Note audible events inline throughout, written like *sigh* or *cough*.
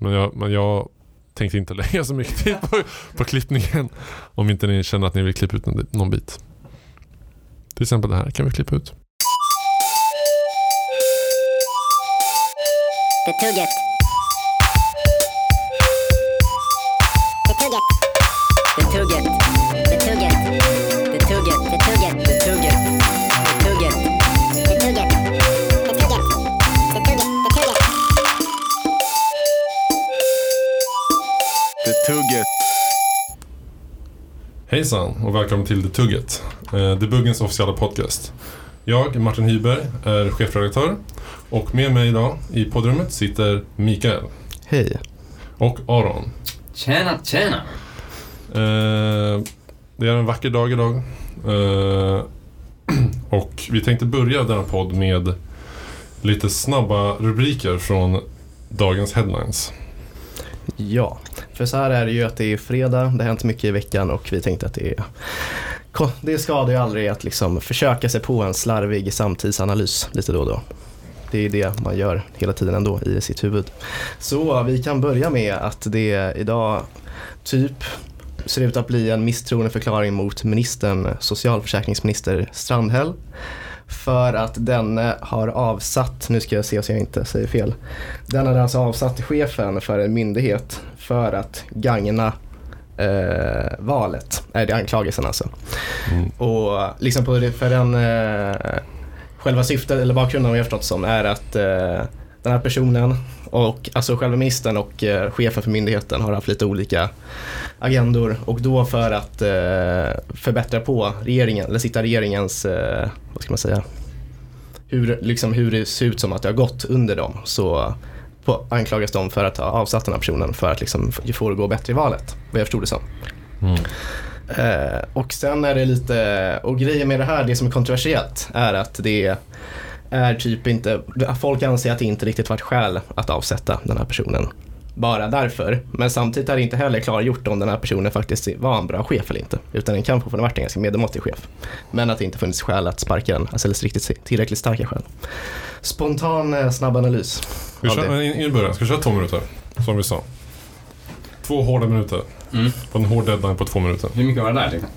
Men jag, men jag tänkte inte *laughs* lägga så mycket tid på, på klippningen. Om inte ni känner att ni vill klippa ut någon, bit. Till exempel det här kan vi klippa ut. Det tugget. Det Hejsan och välkommen till The Tugget. Eh, The Buggens officiella podcast. Jag, Martin Hyberg, är chefredaktör och med mig idag i poddrummet sitter Mikael Hej. och Aron. Tjena, tjena! Eh, det är en vacker dag idag. Eh, *clears throat* och vi tänkte börja denna podd med lite snabba rubriker från dagens headlines. Ja, för så här är det ju att det är fredag, det har hänt mycket i veckan och vi tänkte att det är det skadar ju aldrig att liksom försöka sig på en slarvig samtidsanalys lite då och då. Det är det man gör hela tiden ändå i sitt huvud. Så vi kan börja med att det idag typ ser ut att bli en misstroendeförklaring mot ministern, socialförsäkringsminister Strandhäll. För att den har avsatt, nu ska jag se så jag inte säger fel. Den har alltså avsatt chefen för en myndighet för att gagna eh, valet. Är det anklagelsen alltså. Mm. Och liksom på för den eh, själva syftet eller bakgrunden har jag förstått som är att eh, den här personen och alltså själva ministern och eh, chefen för myndigheten har haft lite olika agendor och då för att eh, förbättra på regeringen, eller sitta regeringens, eh, vad ska man säga, hur, liksom, hur det ser ut som att det har gått under dem så på, anklagas de för att ha avsatt den här personen för att liksom, få det gå bättre i valet, vad jag förstod det som. Mm. Eh, och sen är det lite, och grejen med det här, det som är kontroversiellt är att det är typ inte, folk anser att det inte riktigt varit skäl att avsätta den här personen. Bara därför. Men samtidigt är det inte heller klargjort om den här personen faktiskt var en bra chef eller inte. Utan den kan fortfarande varit en ganska medelmåttig chef. Men att det inte funnits skäl att sparka den, alltså riktigt tillräckligt starka skäl. Spontan eh, snabb analys. Vi det. köra, in, i början, ska vi köra två minuter? Som vi sa. Två hårda minuter. Mm. På en hård deadline på två minuter. Hur mycket var det där liksom?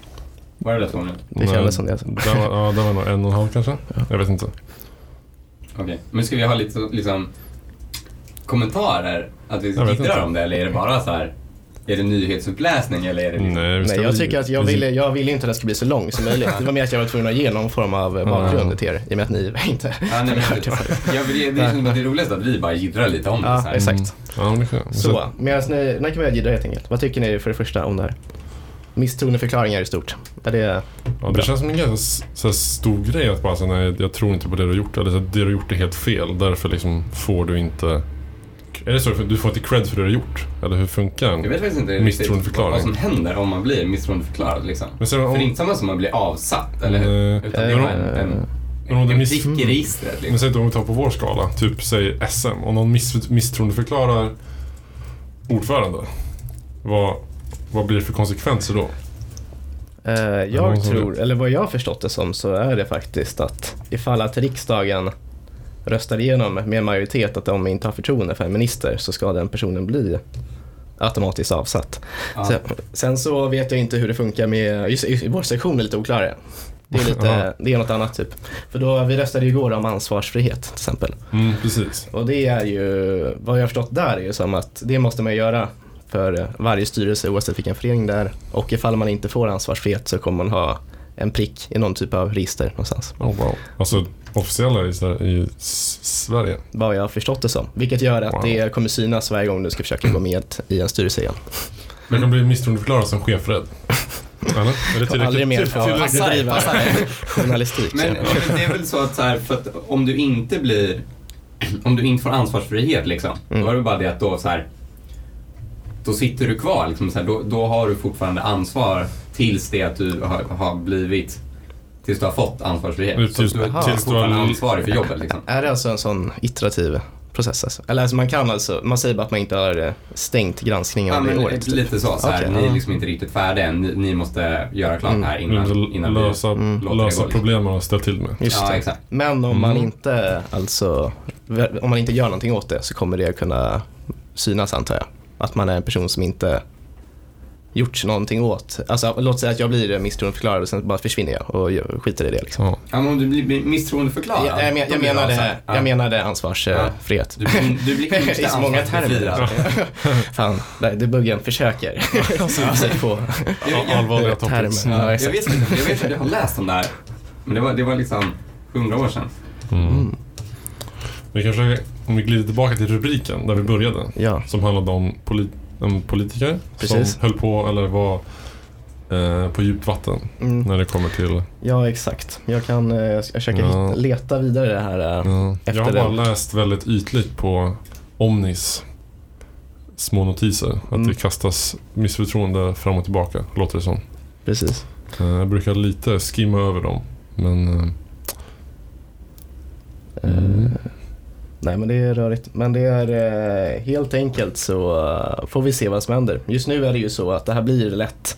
Var det det två nu? Det kändes som det. Den var, ja, den var nog en och en halv kanske. Jag vet inte. Okej. Men ska vi ha lite liksom kommentarer? Att vi inte. om det eller är det bara så här? Är det nyhetsuppläsning eller är det liksom... Nej, Nej, jag tycker att jag ville, jag ville inte att den skulle bli så lång som möjligt. Det var mer att jag var tvungen att ge någon form av bakgrund till er, i och med att ni *laughs* inte Ja, nej, hört *laughs* det jag det är som att det är roligast att vi bara jiddrar lite om det. så Ja, här. exakt. Ja, men det. Så, medan ni, när kan vi jiddra helt enkelt? Vad tycker ni för det första om det här? Misstroendeförklaringar i stort. Är det, Ja, det känns som en ganska s- så här stor grej att bara säga nej, jag tror inte på det du har gjort. Eller så här, det du har gjort är helt fel. Därför liksom får du inte... Är det så? För Du får inte cred för det du har gjort? Eller hur funkar Jag det? vet faktiskt inte Misstroendeförklaring. vad som händer om man blir misstroendeförklarad liksom. Men sen För om, det är inte samma som att bli avsatt, eller hur? Utan det är Eh, en, en, men om du en miss- prick i registret men liksom. säg då om vi tar på vår skala. Typ säg SM. Om någon miss, misstroendeförklarar ordförande. Vad, vad blir det för konsekvenser då? eh, jag tror, vet? eller vad jag har förstått det som, så är det faktiskt att ifall att riksdagen röstar igenom med majoritet att de inte har förtroende för en minister så ska den personen bli automatiskt avsatt. Ja. Sen, sen så vet jag inte hur det funkar med, just, i vår sektion är lite oklarare. Det är, Ja. lite, det är något annat typ. För då, vi röstade ju igår om ansvarsfrihet till exempel. Mm, precis. Och det är ju, vad jag har förstått där är ju som att det måste man göra för varje styrelse oavsett vilken förening det är. Och ifall man inte får ansvarsfrihet så kommer man ha en prick i någon typ av register någonstans. Oh, wow. Alltså officiella här- i Sverige. Vad jag har förstått det som. Vilket gör att Wow. det kommer synas varje gång du ska försöka gå med i en styrelse igen. Men kan bli misstroendeförklarad som chefrädd. Eller? Är det tillräckligt? Mer få tillräckligt- det. journalistik. Men, men det är väl så att, så här, för att om du inte blir, om du inte får ansvarsfrihet liksom, Mm. då är det bara det att då så här, då sitter du kvar liksom, så här, då, då har du fortfarande ansvar tills det att du har, har blivit, tills du har fått ansvarsfrihet. Tills- så du, tills du är du har- fortfarande ansvarig för jobbet liksom. Är det alltså en sån iterativ process? Alltså? Eller alltså man kan alltså, man säger bara att man inte har eh, stängt granskningen Ja, det men året? typ. lite så. så här, Okej, ni är liksom inte riktigt färdiga än. Ni, ni måste göra klart det här Mm, innan, innan lösa Mm. låter det lösa gå, liksom. problem man har ställt till med. Just Ja, det. exakt. Men om man Mm. inte, alltså, om man inte gör någonting åt det så kommer det kunna synas antar jag. Att man är en person som inte gjort någonting åt. Alltså låt säga att jag blir misstroendeförklarad och sen bara försvinner jag och jag skiter i det liksom. Ja. Men om du blir misstroendeförklarad. Jag, jag, men, jag, blir det. Ja. jag menade ansvarsfrihet. Du blir, du blir *laughs* inte Det är så många termer. *laughs* Fan, nej, försöker sig *laughs* på Jag- jag- Allvarliga topics. Ja, Jag vet inte, jag vet att jag har läst om det här. Men det var, det var liksom hundra år sedan. Mm. Vi kan försöka, om vi glider tillbaka till rubriken där vi började. Ja, Som handlade om polit, en politiker Precis. som höll på, eller var eh, på djupt vatten mm, när det kommer till... ja exakt. Jag kan eh, jag försöka Ja. hitta, leta vidare det här. eh, Ja. Efter Jag har bara den. läst väldigt ytligt på Omnis små notiser. Att Mm. det kastas missförtroende fram och tillbaka, låter det som. Precis. Eh, Jag brukar lite skimma över dem. Men eh, Mm. Nej men det är rörigt. Men det är eh, helt enkelt så eh, får vi se vad som händer. Just nu är det ju så att det här blir lätt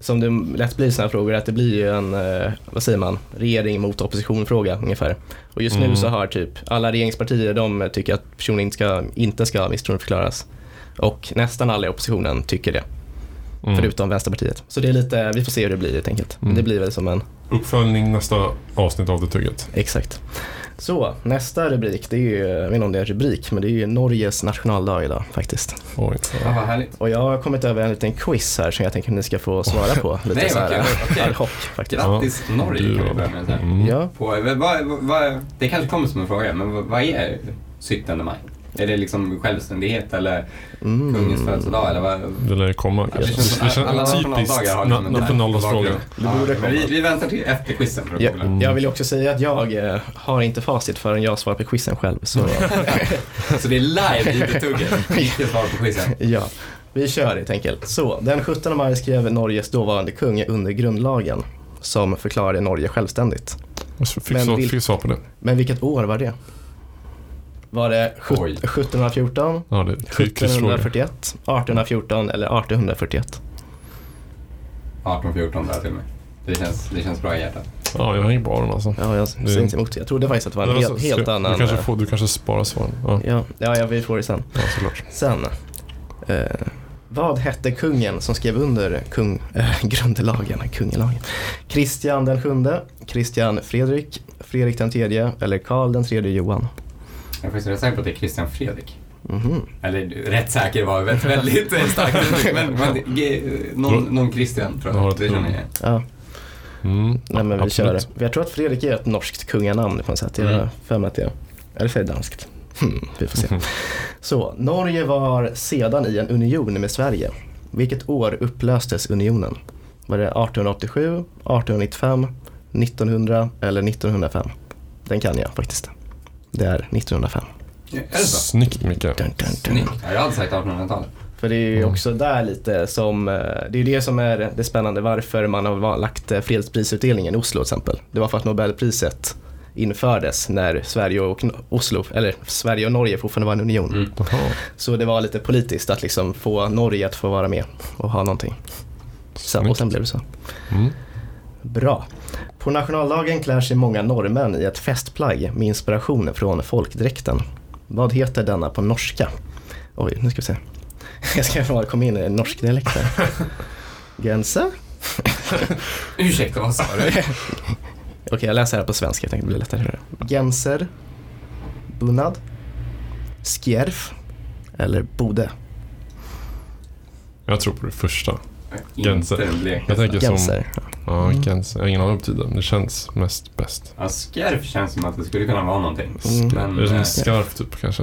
som det lätt blir i sådana här frågor, att det blir ju en, eh, vad säger man, regering mot opposition fråga ungefär. Och just Mm. nu så har typ alla regeringspartier, de tycker att personen inte ska, inte ska misstroendeförklaras. Och nästan alla i oppositionen tycker det, mm. förutom Vänsterpartiet. Så det är lite, vi får se hur det blir helt enkelt. Mm. Det blir väl som en uppföljning nästa avsnitt av Det Tugget. Exakt. Så, nästa rubrik, det är ju, jag vet inte om det är en rubrik, men det är ju Norges nationaldag idag faktiskt. Oj. Ja, vad härligt. Och jag har kommit över en liten quiz här som jag tänker att ni ska få svara på. *laughs* Lite Nej, så här okej. ad hoc faktiskt. Grattis Norge kan vi börja med. Mm. Ja, På, vad, vad, vad, det kanske kommer som en fråga, men vad, vad är 17 maj? Är det liksom självständighet eller mm. kungens födelsedag eller vad? Det lär komma. Ja, det känns Det känns alla typiskt nationaldagar har na- liksom en nationaldagsfråga. Ja, vi, vi väntar till efter quizen för att Ja. Mm. jag vill också säga att jag eh, har inte facit förrän jag svarar på quizen själv. Så *laughs* Så det är live i betugget. *laughs* Vilket svar på quizen. ja, vi kör helt enkelt. Så, den 17 maj skrev Norges dåvarande kung under grundlagen som förklarade Norge självständigt. Jag fick, Men så, vil- fick svar på det. Men vilket år var det? Var det sjut- Oj. 1714, Ja, det är ty- quizfråga. 1741, 1814 eller 1841? 18-14 där till mig. Det känns, det känns bra i hjärtat. Ja, jag hänger på Aron alltså. Ja, jag Det- säger inte emot. Jag trodde faktiskt att det var en Alltså, helt, helt annan... Du kanske, eh, får, du kanske sparar svaren. Ja, Ja, ja, vi får det sen. ja såklart. Sen. Eh, vad hette kungen som skrev under kung, eh, *laughs* grundlagen, kungalagen? Kristian den sjunde, Kristian Fredrik, Fredrik den tredje eller Karl den tredje Johan? Jag är faktiskt rätt säker på att det är Christian Fredrik. Mhm. Eller rätt säker var väldigt, väldigt *laughs* starkt men, men ge- någon, någon Christian tror har jag. Det känner jag. Ja, Mm. nej, men vi absolut. kör. Jag tror att Fredrik är ett norskt kunganamn på något sätt. Jag har Mm. för mig att det är. Eller för danskt. Hmm, vi får se. Mhm. Så, Norge var sedan i en union med Sverige. Vilket år upplöstes unionen? Var det 1887, 1895, 1900 eller 1905? Den kan jag faktiskt. Det är 1905. Ja, Är det så? Snyggt Micke. Dun, dun, dun. Snyggt. Ja, Jag hade sagt 1800-talet. För det är ju Mm. också där lite som, eh, det är ju det som är det spännande varför man har lagt eh, fredsprisutdelningen i Oslo till exempel. Det var för att Nobelpriset infördes när Sverige och Oslo, eller Sverige och Norge fortfarande var en union. Mm. Så det var lite politiskt att liksom få Norge att få vara med och ha någonting. Sen, och sen blev det så. Mm. Bra. På nationaldagen klär sig många norrmän i ett festplagg med inspiration från folkdräkten. Vad heter denna på norska? Oj, nu ska vi se. *laughs* Jag ska bara komma in i en norsk dialekt här. *laughs* Gense? *laughs* Ursäkta, vad sa du? Okej, jag läser här på svenska, jag tänkte det blir lättare. Genser, bunad, skjerf eller bode. Jag tror på det första. Den blekaste. Jag tänker som... Genser. Ja, Mm. gens. Jag har ingen aning det betyder. Det känns mest bäst. Ja, skarf känns som att det skulle kunna vara någonting. Mm. Men, det är som eh, en skarf typ kanske.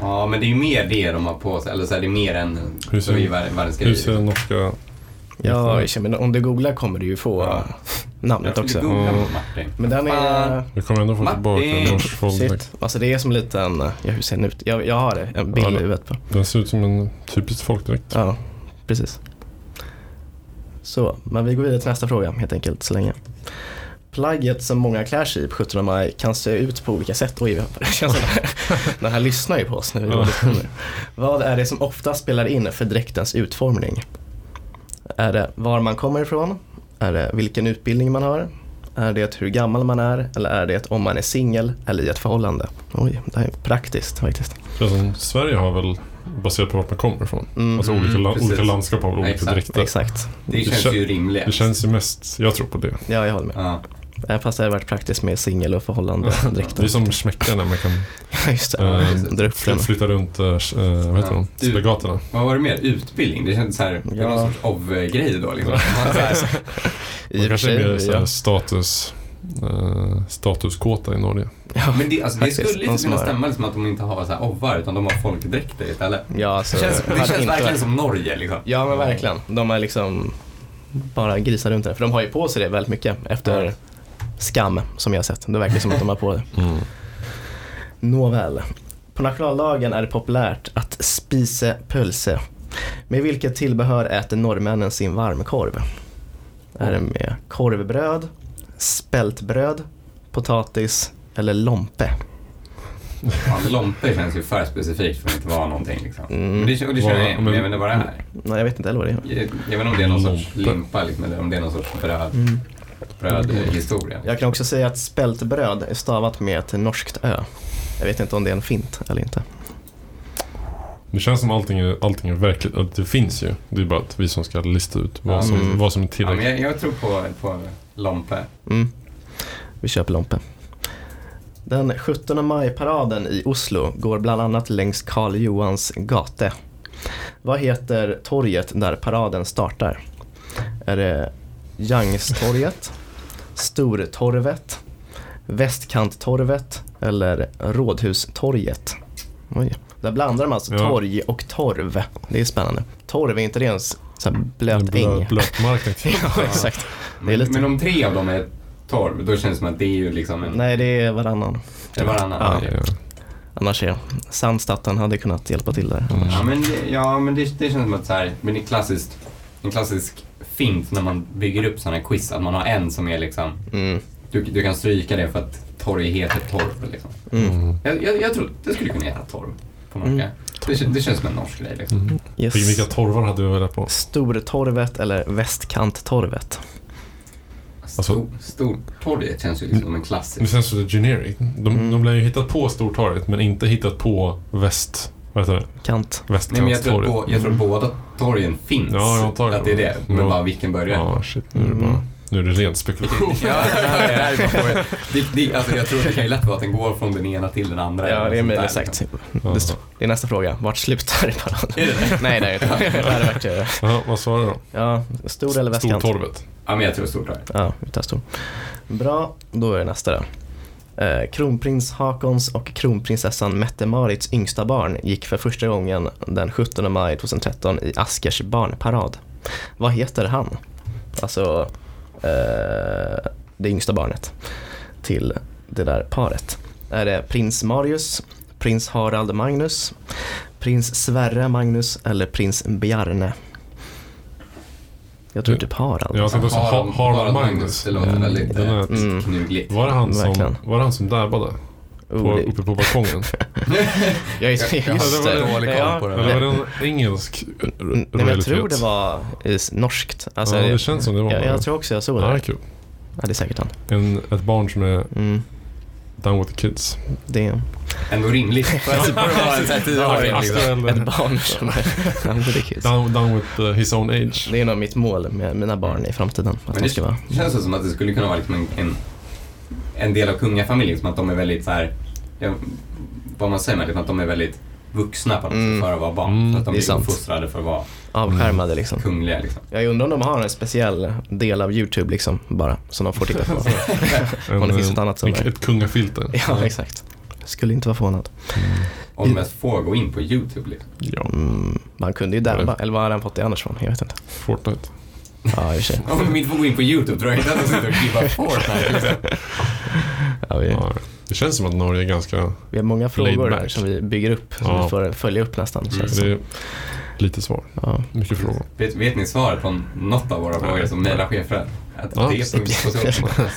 ja, men det är ju mer det de har på sig. Eller så är det mer än Hur ser, världen världens hur grejer. ser norska... Ja, jag känner, men om du googlar kommer du ju få Ja. namnet Jag också. skulle googla Mm. Men den är... Vi kommer ändå få Martin! tillbaka en. Shit. Alltså det är som en liten, ja hur ser den ut? Jag, jag har en bild Ja, i det- huvudet på. Den ser ut som en typisk folkdräkt. Ja, precis. Så, men vi går vidare till nästa fråga helt enkelt så länge. Plagget som många klär sig i på 17 maj kan se ut på olika sätt. Oj, det känns som *laughs* den här lyssnar ju på oss Ja. diskussioner. Vad är det som ofta spelar in för dräktens utformning? Är det var man kommer ifrån? Är det vilken utbildning man har? Är det hur gammal man är? Eller är det om man är singel eller i ett förhållande? Oj, det här är praktiskt faktiskt. Som Sverige har väl baserat på vart man kommer ifrån. Mm. Alltså olika, la- precis. olika landskap har olika Exakt. dräkter. Exakt. Det Det känns kän- ju rimligt. Det känns ju mest, jag tror på det. Ja, jag håller med. Ja. Även fast det hade varit praktiskt med singel och förhållande *laughs* Det är som smecka när man kan *laughs* Just det. eh, Dra upp flytta runt, eh, vad heter Ja. de, Du- spagaterna. Vad var det mer? Utbildning? Det känns så här, Ja. någon sorts of-grej då liksom. *laughs* Man så här, I Man och för kanske är mer så här ja. status, eh, statuskåta i Norge. Ja, men det, alltså, det Faktiskt, skulle inte som kunna har stämma liksom, att de inte har så här ovar utan de har folkdräkter istället. ja, alltså, Det känns, det hade känns inte verkligen varit- som Norge liksom. Ja, men verkligen. De är liksom bara grisar runt det. För de har ju på sig det väldigt mycket efter Ja. Skam, som jag har sett. Det verkar som att de har på det. *laughs* Nåväl. På nationaldagen är det populärt att spise pölse. Med vilket tillbehör äter norrmännen sin varmkorv? Är det med korvbröd, spältbröd, potatis eller lompe? Ja, lompe känns ju för specifikt för att inte vara någonting liksom. Mm. Men det, och det känner jag men jag vet inte vad det är. Nej, jag vet inte heller vad det är. Jag, jag vet inte om det är någon sorts limpa liksom, eller om det är någon sorts bröd, Mm. brödhistoria. Jag kan också säga att spältbröd är stavat med ett norskt ö. Jag vet inte om det är en fint eller inte. Det känns som allting är, allting är verkligt. Det finns ju. Det är bara att vi som ska lista ut vad, Ja. som, Mm. vad som är Ja, tillräckligt. men jag, jag tror på, på lompe. Mm. Vi köper lompe. Den 17 maj-paraden i Oslo går bland annat längs Karl Johans gate. Vad heter torget där paraden startar? Är det Youngstorget, *laughs* Stortorvet, Västkanttorvet eller Rådhustorget? Oj. Där blandar de alltså Ja. torg och torv. Det är spännande. Torv, är inte det en s- så här blöt Blö- äng? Blötmark. *laughs* ja, exakt. Det är Men, lite... men om tre av dem är torv, då känns det som att det är ju liksom en... Nej, det är varannan. Det är varannan. Ja. Ja. Annars är Sandstatten hade kunnat hjälpa till där. Mm. Ja, men, det, ja, men det, det känns som att så här, men det är klassiskt, en klassisk fint när man bygger upp sådana här quiz, att man har en som är liksom, Mm. du, du kan stryka det för att torg heter torv liksom. Mm. Jag, jag, jag tror det skulle kunna heta torv på norska. Mm. Det, det känns som en norsk grej liksom. Mm. Yes. Vilka- Vilka torvar hade du velat på? Stortorvet eller Västkanttorvet? Alltså- Stor, Stortorget känns ju liksom som en Det klassisk. känns så generic. De, Mm. de lär ju hittat på Stortorget men inte hittat på väst... Vad heter det? Kant. Nej, men jag tror, bo, jag tror att båda torgen finns. Ja, jag antar det. att det är det. Men Ja. bara vilken börjar? Ja, shit. Nu är det, Mm. bara, nu är det ren spekulation. Ja, det är- det bara alltså jag tror det kan ju lätt vara att den går från den ena till den andra. Ja, det är där, exakt. Ja. Det, står- det är nästa fråga. Vart slutar paraden? Är det det? Nej, det är det inte. Det hade varit, Ja, vad svarar du då? ja, stor eller västkant? Stortorvet. Ja, men jag tror Stortorget. Ja, vi tar stor. Bra, då är det nästa då. Eh, kronprins Hakons och kronprinsessan Mette-Marits yngsta barn gick för första gången den 17 maj 2013 i Askers barnparad. Vad heter han? Alltså eh, det yngsta barnet till det där paret. Är det prins Marius, prins Harald Magnus, prins Sverre Magnus eller prins Bjarne? Jag tror typ Harald. Jag tänkte också Harald- ha, Harald Harald Magnus. Magnus, det låter Mm, väldigt, Mm. Knugligt. var, det han som, Verkligen. var det han som dabbade på, uppe på balkongen? *laughs* Jag är så, Jag- har dålig koll Ja, på det. Eller var det en engelsk Nej, men jag tror det var s- norskt. Alltså, ja, det känns som det var. jag, jag tror också jag såg ja, det är det. kul. Ja, det är säkert han. En, ett barn som är Mm, down with the kids. det är Ändå rimligt. *laughs* För att vara en sån här tioåring, liksom. Ett barn som är ja, men det är kul. down, down with uh, his own age. Det är nog mitt mål med mina barn i framtiden. Att Men de det ska vara... det känns som att det skulle kunna vara liksom en, en, en del av kungafamiljen, som att de är väldigt så här, ja, vad man säger, liksom att de är väldigt vuxna på något Mm. sätt för att vara barn. Mm, så att de blir sant. uppfostrade för att vara Avskärmade liksom. kungliga. Liksom. Jag undrar om de har en speciell del av YouTube liksom bara som de får titta på. *laughs* Om det finns ett annat som. Ett kungafilter. *laughs* Ja, exakt. Skulle inte vara förvånad. Och de ens får gå in på YouTube. Liksom. Ja, Mm, man kunde ju dabba, eller var har han fått det annars från? Jag vet inte. Fortnite. Ja, i och för sig. *laughs* Om de inte får gå in på YouTube tror jag inte att de sitter och klipper Fortnite. Liksom. Ja, vi, Ja, det känns som att Norge är ganska... vi har många frågor Laid back. som vi bygger upp, som Ja. vi får följa upp nästan. Mm. känns det Det är lite svar. Ja. Mycket frågor. Vet, vet ni svaret på något av våra frågor som mejlar chefer? Att Ja, det är punkt på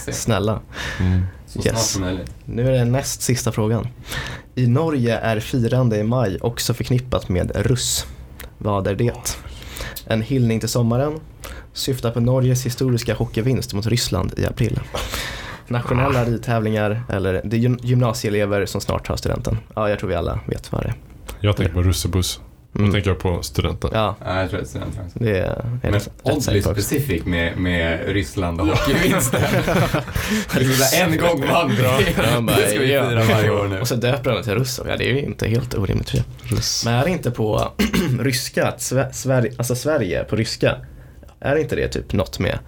så- *laughs* Snälla. Mm. så snart Yes. som möjligt. Nu är det näst sista frågan. I Norge är firande i maj också förknippat med russ. Vad är det? En hyllning till sommaren, syftar på Norges historiska hockeyvinst mot Ryssland i april. Nationella ridtävlingar eller det är gym- gymnasieelever som snart tar studenten. Ja, jag tror vi alla vet vad det är. Jag tänker på russebuss. Mm. Då tänker jag på studenten. Ja, Ja, jag tror att studenter också. det är är Men oddly specific med, med Ryssland och hockeyvinsten. *laughs* En gång vann vi. *laughs* Det ska vi fira varje år nu. Och så döper det till Russo. Ja, det är ju inte helt orimligt. Men är det inte på *clears throat* ryska, att Sverige, alltså Sverige på ryska, är inte det typ något med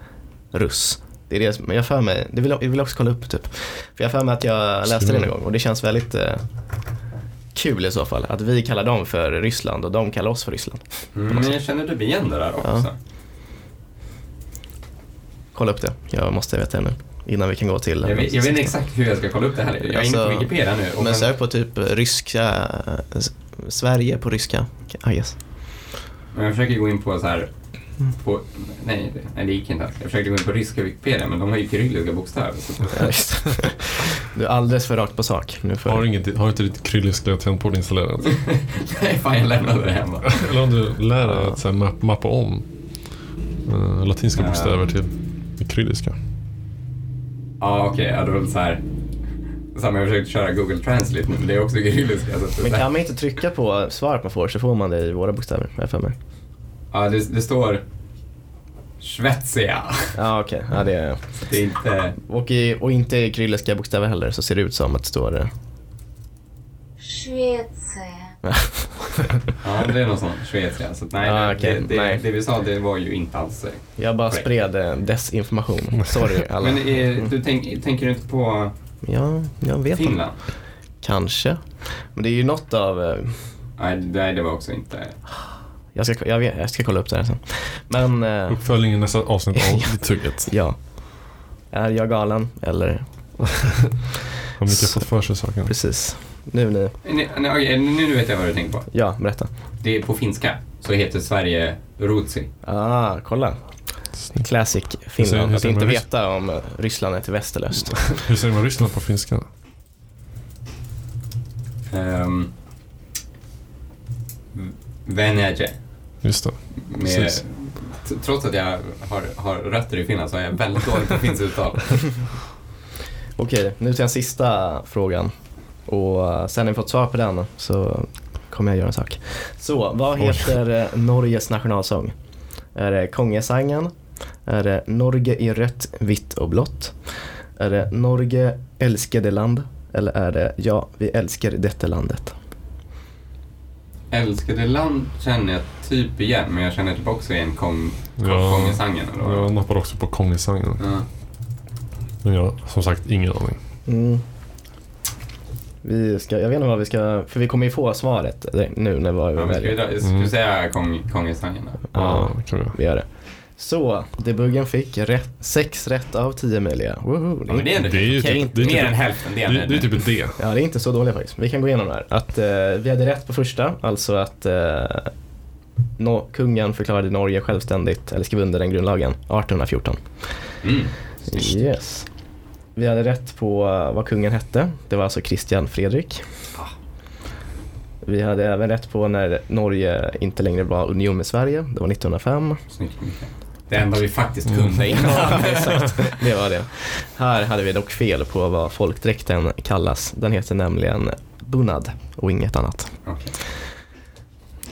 russ? Det är det som, jag för mig, det vill jag vill också kolla upp typ. För jag för mig att jag läste det någon gång och det känns väldigt eh, kul i så fall. Att vi kallar dem för Ryssland och de kallar oss för Ryssland. Mm, men jag känner typ igen det där också. Kolla upp det, jag måste veta det nu. Innan vi kan gå till Jag vet, jag vet inte exakt hur jag ska kolla upp det här. Jag är inne på Alltså, Wikipedia nu. Men kan- sök på typ ryska, eh, Sverige på ryska. I guess. Jag försöker gå in på så här... På, nej, det- nej, det gick inte. Jag försökte gå in på ryska Wikipedia, men de har ju kyrilliska bokstäver. *laughs* Ja. Du är alldeles för rakt på sak. Nu får Har, inget, har inte ditt krylliska tangentbord installerat? *laughs* nej, fan jag lämnade det hemma. *laughs* Eller om du lär dig att så här, mapp, mappa om eh, latinska Ja. bokstäver till det krylliska. Ja, okej. ja, då är det så här... Samma, jag försökte köra Google Translate nu, men det är också kyrilliska. Men kan man inte trycka på svaret man får så får man det i våra bokstäver, jag för mig. Ja, det, det står ”Schweizia”. Ja, okej. Okay. Ja, det är... det är inte... Och, i, och inte i kyrilliska bokstäver heller, så ser det ut som att det står... Eh, ”Schweizia”. ja, det är någon sån ”Schweizia”. Så nej, ah, okay. det, det, nej, det, vi sa det var ju inte alls eh, Jag bara correct. spred eh, desinformation. Sorry *laughs* alla. Men är, du tänk, tänker du inte på ja, jag vet Finland? Om. Kanske. Men det är ju något av... Nej det var också inte... Ah jag ska, jag, vet, jag ska kolla upp det här sen. Men eh, Uppföljningen nästa avsnitt av *laughs* Det tugget. ja. Är jag galen eller? *laughs* Har Micke fått för sig saker? Precis. Nu ni. Nej, nej, okej, nu, nu vet jag vad du tänker på. Ja, berätta. Det är på finska, så heter Sverige Rutsi. Ah, kolla. Classic Finland. hur Att säger inte man rys- veta om Ryssland är till väst eller öst. *laughs* Hur säger man Ryssland på finska? Um, Venäjä. Just det. Med, trots att jag har, har rötter i Finland så är jag väldigt dålig på finskt uttal. *laughs* Okej, nu till den sista frågan. Och eh, sen när vi fått svar på den så kommer jag göra en sak. Så, vad heter eh, Norges nationalsång? Är det Kongesangen? Är det Norge i rött, vitt och blått? Är det Norge älskade land? Eller är det Ja, vi älskar detta landet? Älskade land känner jag typ igen, men jag känner typ också igen kong, Ja. Kongesangen. Eller Jag nappar också på Kongesangen. Ja. Men jag har som sagt ingen aning. Mm. Vi ska, jag vet inte vad vi ska, för vi kommer ju få svaret nu när vi Ja, men ska vi, väljer. dra, ska vi säga kong, Kongesangen? Ja, det kan vi. Vi gör det. Så, debuggen fick rätt, sex rätt av tio möjliga. Woho, Ja, men det är ändå Det är ju typ, inte det mer än typ, hälften. Det det, är, är- det är typ ett D. Ja, det är inte så dåligt faktiskt. Vi kan gå igenom det här. Att, eh, vi hade rätt på första, alltså att eh, no, kungen förklarade Norge självständigt, eller skrev under den grundlagen, 1814. mm. Yes. Vi hade rätt på eh, vad kungen hette, det var alltså Kristian Fredrik. Vi hade även rätt på när Norge inte längre var union med Sverige, det var 1905. Snyggt. Det enda vi faktiskt Mm. kunde innan. *laughs* Ja, exakt. Det var det. Här hade vi dock fel på vad folkdräkten kallas. Den heter nämligen bunad och inget annat. Okej.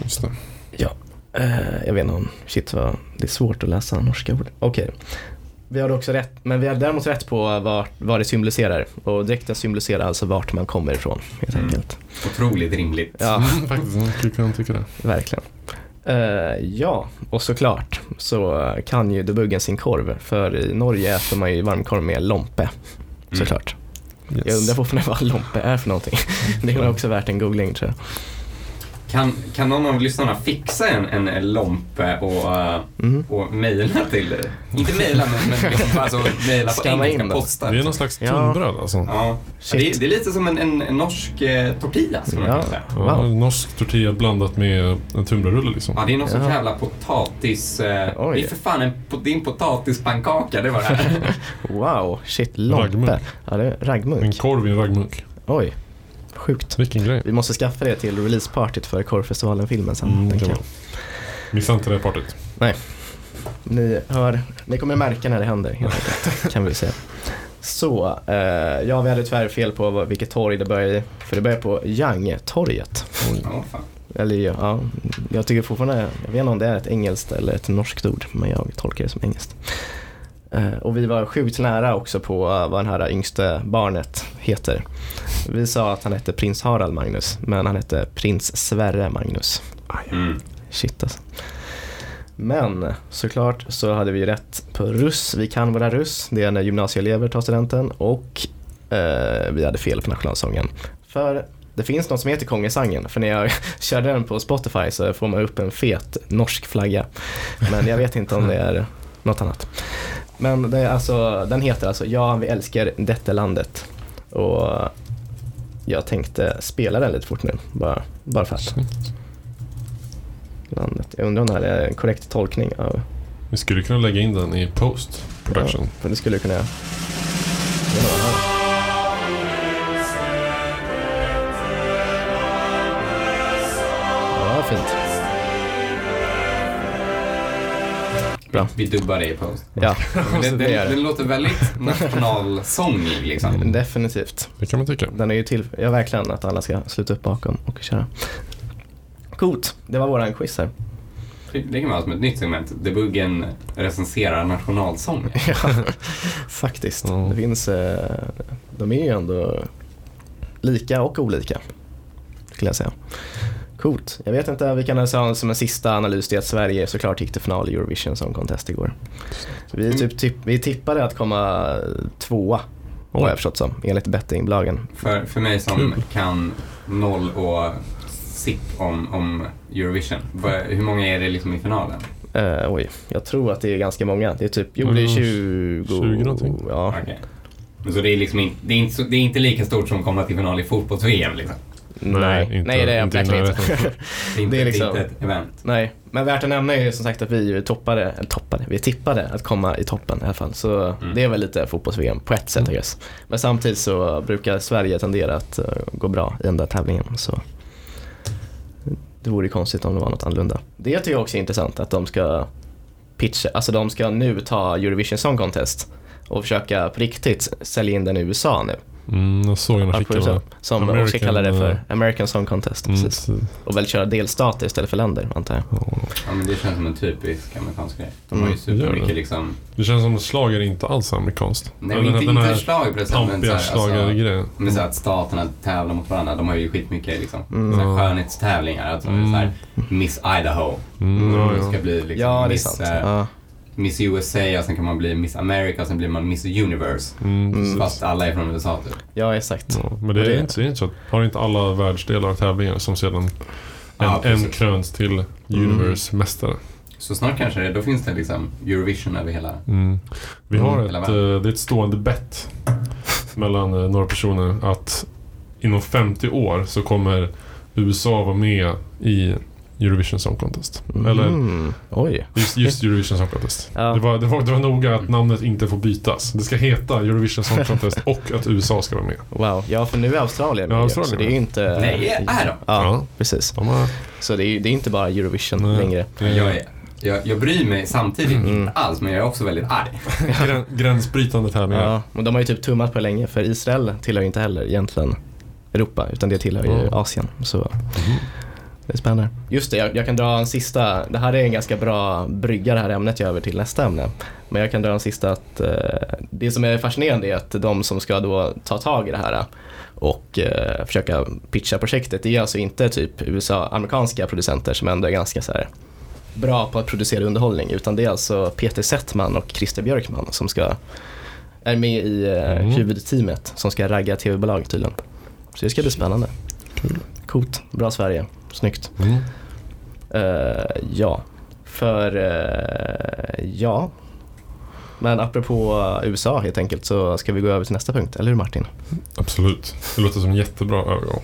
Just det. Ja. Eh, jag vet inte om, shit vad, det är svårt att läsa norska ord. Okej. Vi hade också rätt, men vi hade däremot rätt på vad, vad det symboliserar. Och dräkten symboliserar alltså vart man kommer ifrån, helt Mm. enkelt. Otroligt rimligt. Ja, Mm, *laughs* faktiskt, jag skulle kunna tycka det. verkligen. Eh, ja, och såklart så kan ju debuggen sin korv. För i Norge äter man ju varmkorv med lompe, såklart. Yes. Jag undrar fortfarande vad lompe är för någonting. *laughs* Det är också värt en googling tror jag. Kan, kan någon av lyssnarna fixa en, en lompe och, uh, Mhm. och mejla till det? Inte mejla, men, men *laughs* liksom, alltså, mejla på engelska då. postar. Det är någon slags Ja. tunnbröd alltså. Ja, ja Shit. det, är, det är lite som en, en, en norsk eh, tortilla skulle man Ja. kunna säga. Ja, Wow. Norsk tortilla blandat med en tunnbrödsrulle liksom. Ja, det är någon sorts Ja. jävla potatis... Eh, Oj. det är för fan en, po- det är en potatispannkaka, det var det här. *laughs* Wow, shit, lompe. Raggmunk. Ja, det är En raggmunk. korv i en raggmunk. Oj, sjukt. Vilken grej. Vi måste skaffa det till releasepartyt för Korvfestivalen-filmen sen. Mm, det. Missa inte det partyt. Ni hör, ni kommer märka när det händer helt enkelt, kan vi säga. Så, eh, ja vi hade tyvärr fel på vad- vilket torg det började i. För det börjar på Young-torget. Oj. Ja, fan. Eller ja, jag tycker fortfarande, jag vet inte om det är ett engelskt eller ett norskt ord, men jag tolkar det som engelskt. Eh, Och vi var sjukt nära också på eh, vad den här yngste barnet heter. Vi sa att han hette prins Harald Magnus, men han hette prins Sverre Magnus. Mm. Shit alltså. Men såklart så hade vi rätt på russ. Vi kan våra russ. Det är när gymnasieelever tar studenten. Och eh, vi hade fel på nationalsången. För det finns något som heter Kongesangen. För när jag *laughs* körde den på Spotify så får man upp en fet norsk flagga. Men jag vet inte om det är något annat. Men det är alltså, den heter alltså Ja, vi älskar detta landet. Och jag tänkte spela den lite fort nu, bara, bara för att landet. Jag undrar om det här är en korrekt tolkning av... Vi skulle kunna lägga in den i post production. Ja, för det skulle jag kunna göra. Bra. Vi dubbar det i post. Ja, *laughs* Men det, det det, gör det det. låter väldigt nationalsångig liksom. *laughs* Definitivt. Det kan man tycka. Den är ju till, ja verkligen att alla ska sluta upp bakom och köra. Coolt, det var våran quiz här. Det kan vara som ett nytt segment. Debuggen recenserar nationalsång. *laughs* Ja, faktiskt. Ja. Det finns, eh, de är ju ändå lika och olika, skulle jag säga. Coolt. Jag vet inte, vi kan alltså ha som en sista analys det att Sverige såklart gick till final i Eurovision Song Contest igår. Vi, Mm. typ, typ, vi tippade att komma tvåa, har jag förstått som, enligt bettingbolagen. För, för mig som kan noll och sipp om, om Eurovision. Hur många är det liksom i finalen? Eh, oj, jag tror att det är ganska många. Det är typ, jo det är Mm, 20... 20 någonting. Ja. Men Så det är liksom inte, det är inte, det är inte lika stort som att komma till final i fotbolls-VM liksom. Nej, inte- nej det är inte verkligen inte. närheten. Det är inte, Det är liksom- inte ett event. Nej, men värt att nämna är ju som sagt att vi toppade, eller toppade, vi tippade att komma i toppen i alla fall. Så Mm. det är väl lite fotbolls-VM på ett sätt guess. Men samtidigt så brukar Sverige tendera att eh, gå bra i den där tävlingen. Så det vore ju konstigt om det var något annorlunda. Det tycker jag också är intressant att de ska pitcha, alltså de ska nu ta Eurovision Song Contest och försöka på riktigt sälja in den i USA nu. Mm, jag såg en artikel. Där. Som också American, kallar det för eh, American Song Contest. Mm, Precis. så- Och väl köra delstater istället för länder antar jag. Ja, men det känns som en typisk amerikansk grej. De har ju Mm, supermycket det. liksom... Det känns som att slager inte alls är amerikanskt. Nej, men inte, den inte här slag precis, pampiga alltså, schlagergrejen. men så här att staterna tävlar mot varandra. De har ju skitmycket liksom, Mm. så här skönhetstävlingar. Alltså, Mm. så här, Miss Idaho. Mm, ja, Det ja. ska bli liksom Ja, det är Miss, sant. eh, Ja. Miss USA och sen kan man bli Miss America och sen blir man Miss Universe. Mm, precis. Fast alla är från USA typ. ja, exakt. Ja, men det är, det- Inte, det är inte så att, har inte alla världsdelar tävlingar som sedan en, Ja, en kröns till Universe-mästare. Så snart kanske det, då finns det liksom Eurovision över hela... Mm. Vi har Mm. ett, eh, det är ett stående bett mellan eh, några personer att inom 50 år så kommer USA vara med i Eurovision Song Contest. Eller Mm. Oj. just, just Eurovision Song Contest. Ja. Det, var, det, var, det var noga att namnet inte får bytas. Det ska heta Eurovision Song Contest *laughs* och att USA ska vara med. Wow. Ja, för nu är Australien Ja, med, Australien så det är ju inte... Nej, är de? Ja, Ja. precis. De har, Så det är, det är inte bara Eurovision Nej. längre. är Jag, är, jag, jag bryr mig samtidigt Mm. inte alls, men jag är också väldigt arg. *laughs* grän, gränsbrytande tävlingar. Ja, men de har ju typ tummat på det länge, för Israel tillhör ju inte heller egentligen Europa, utan det tillhör ju Ja. Asien. Så det är spännande. Just det, jag, jag kan dra en sista. Det här är en ganska bra brygga det här ämnet jag över till nästa ämne. Men jag kan dra en sista att eh, det som är fascinerande är att de som ska då ta tag i det här och eh, försöka pitcha projektet, det är alltså inte typ USA, amerikanska producenter som ändå är ganska så här bra på att producera underhållning, utan det är alltså Peter Settman och Christer Björkman som ska är med i eh, Mm. huvudteamet som ska ragga tv-bolag tydligen. Så det ska bli spännande. Kul. Coolt, bra Sverige, snyggt. Mm. Eh, ja, för eh, ja. Men apropå USA helt enkelt så ska vi gå över till nästa punkt, eller hur Martin? Absolut. Det låter som en jättebra övergång.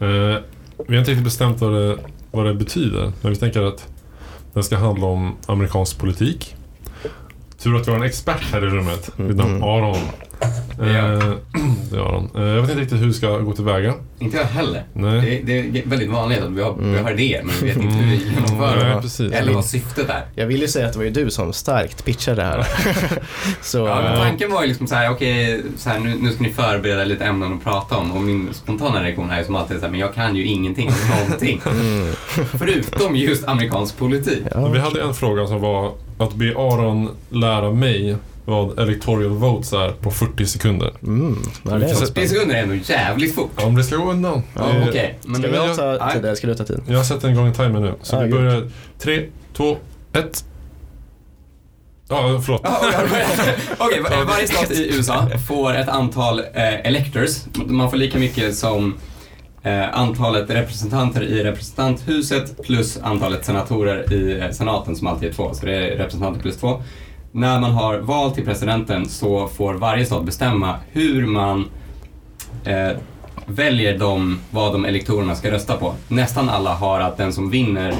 Eh, vi har inte riktigt bestämt vad det, vad det betyder. Men vi tänker att den ska handla om amerikansk politik. Tur att vi har en expert här i rummet vid namn Mm. Aron. Eh, *clears throat* det gör han. Eh, jag vet inte riktigt hur vi ska gå tillväga. Inte jag heller. Nej. Det, det är väldigt vanligt att vi har, vi har idéer men vi vet inte hur vi genomför Mm, nej, dem. precis. Eller vad syftet är. Jag vill ju säga att det var ju du som starkt pitchade det här. *laughs* så, Ja, men eh, tanken var ju liksom så här, okej, så här, nu, nu ska ni förbereda lite ämnen att prata om och min spontana reaktion är ju som alltid så här, men jag kan ju ingenting om någonting. mm, Förutom just amerikansk politik. ja. Vi hade en fråga som var att be Aron lära mig vad electoral votes är på 40 sekunder. Mm, ja, det är Vi får se- 40 sekunder är ändå jävligt fort. Om det ska gå undan. Ja, Det- okej. Men Ska det- jag ta tid ska du ta tid? Jag sätter igång en timer nu. Så Ja, vi börjar. Tre, två, ett. Ja, förlåt. Ja, *laughs* Okej, var- varje stat i USA får ett antal eh, electors. Man får lika mycket som eh, Eh, antalet representanter i representanthuset plus antalet senatorer i eh, senaten som alltid är två. Så det är representanter plus två. När man har val till presidenten så får varje stat bestämma hur man eh, väljer de, vad de elektorerna ska rösta på. Nästan alla har att den som vinner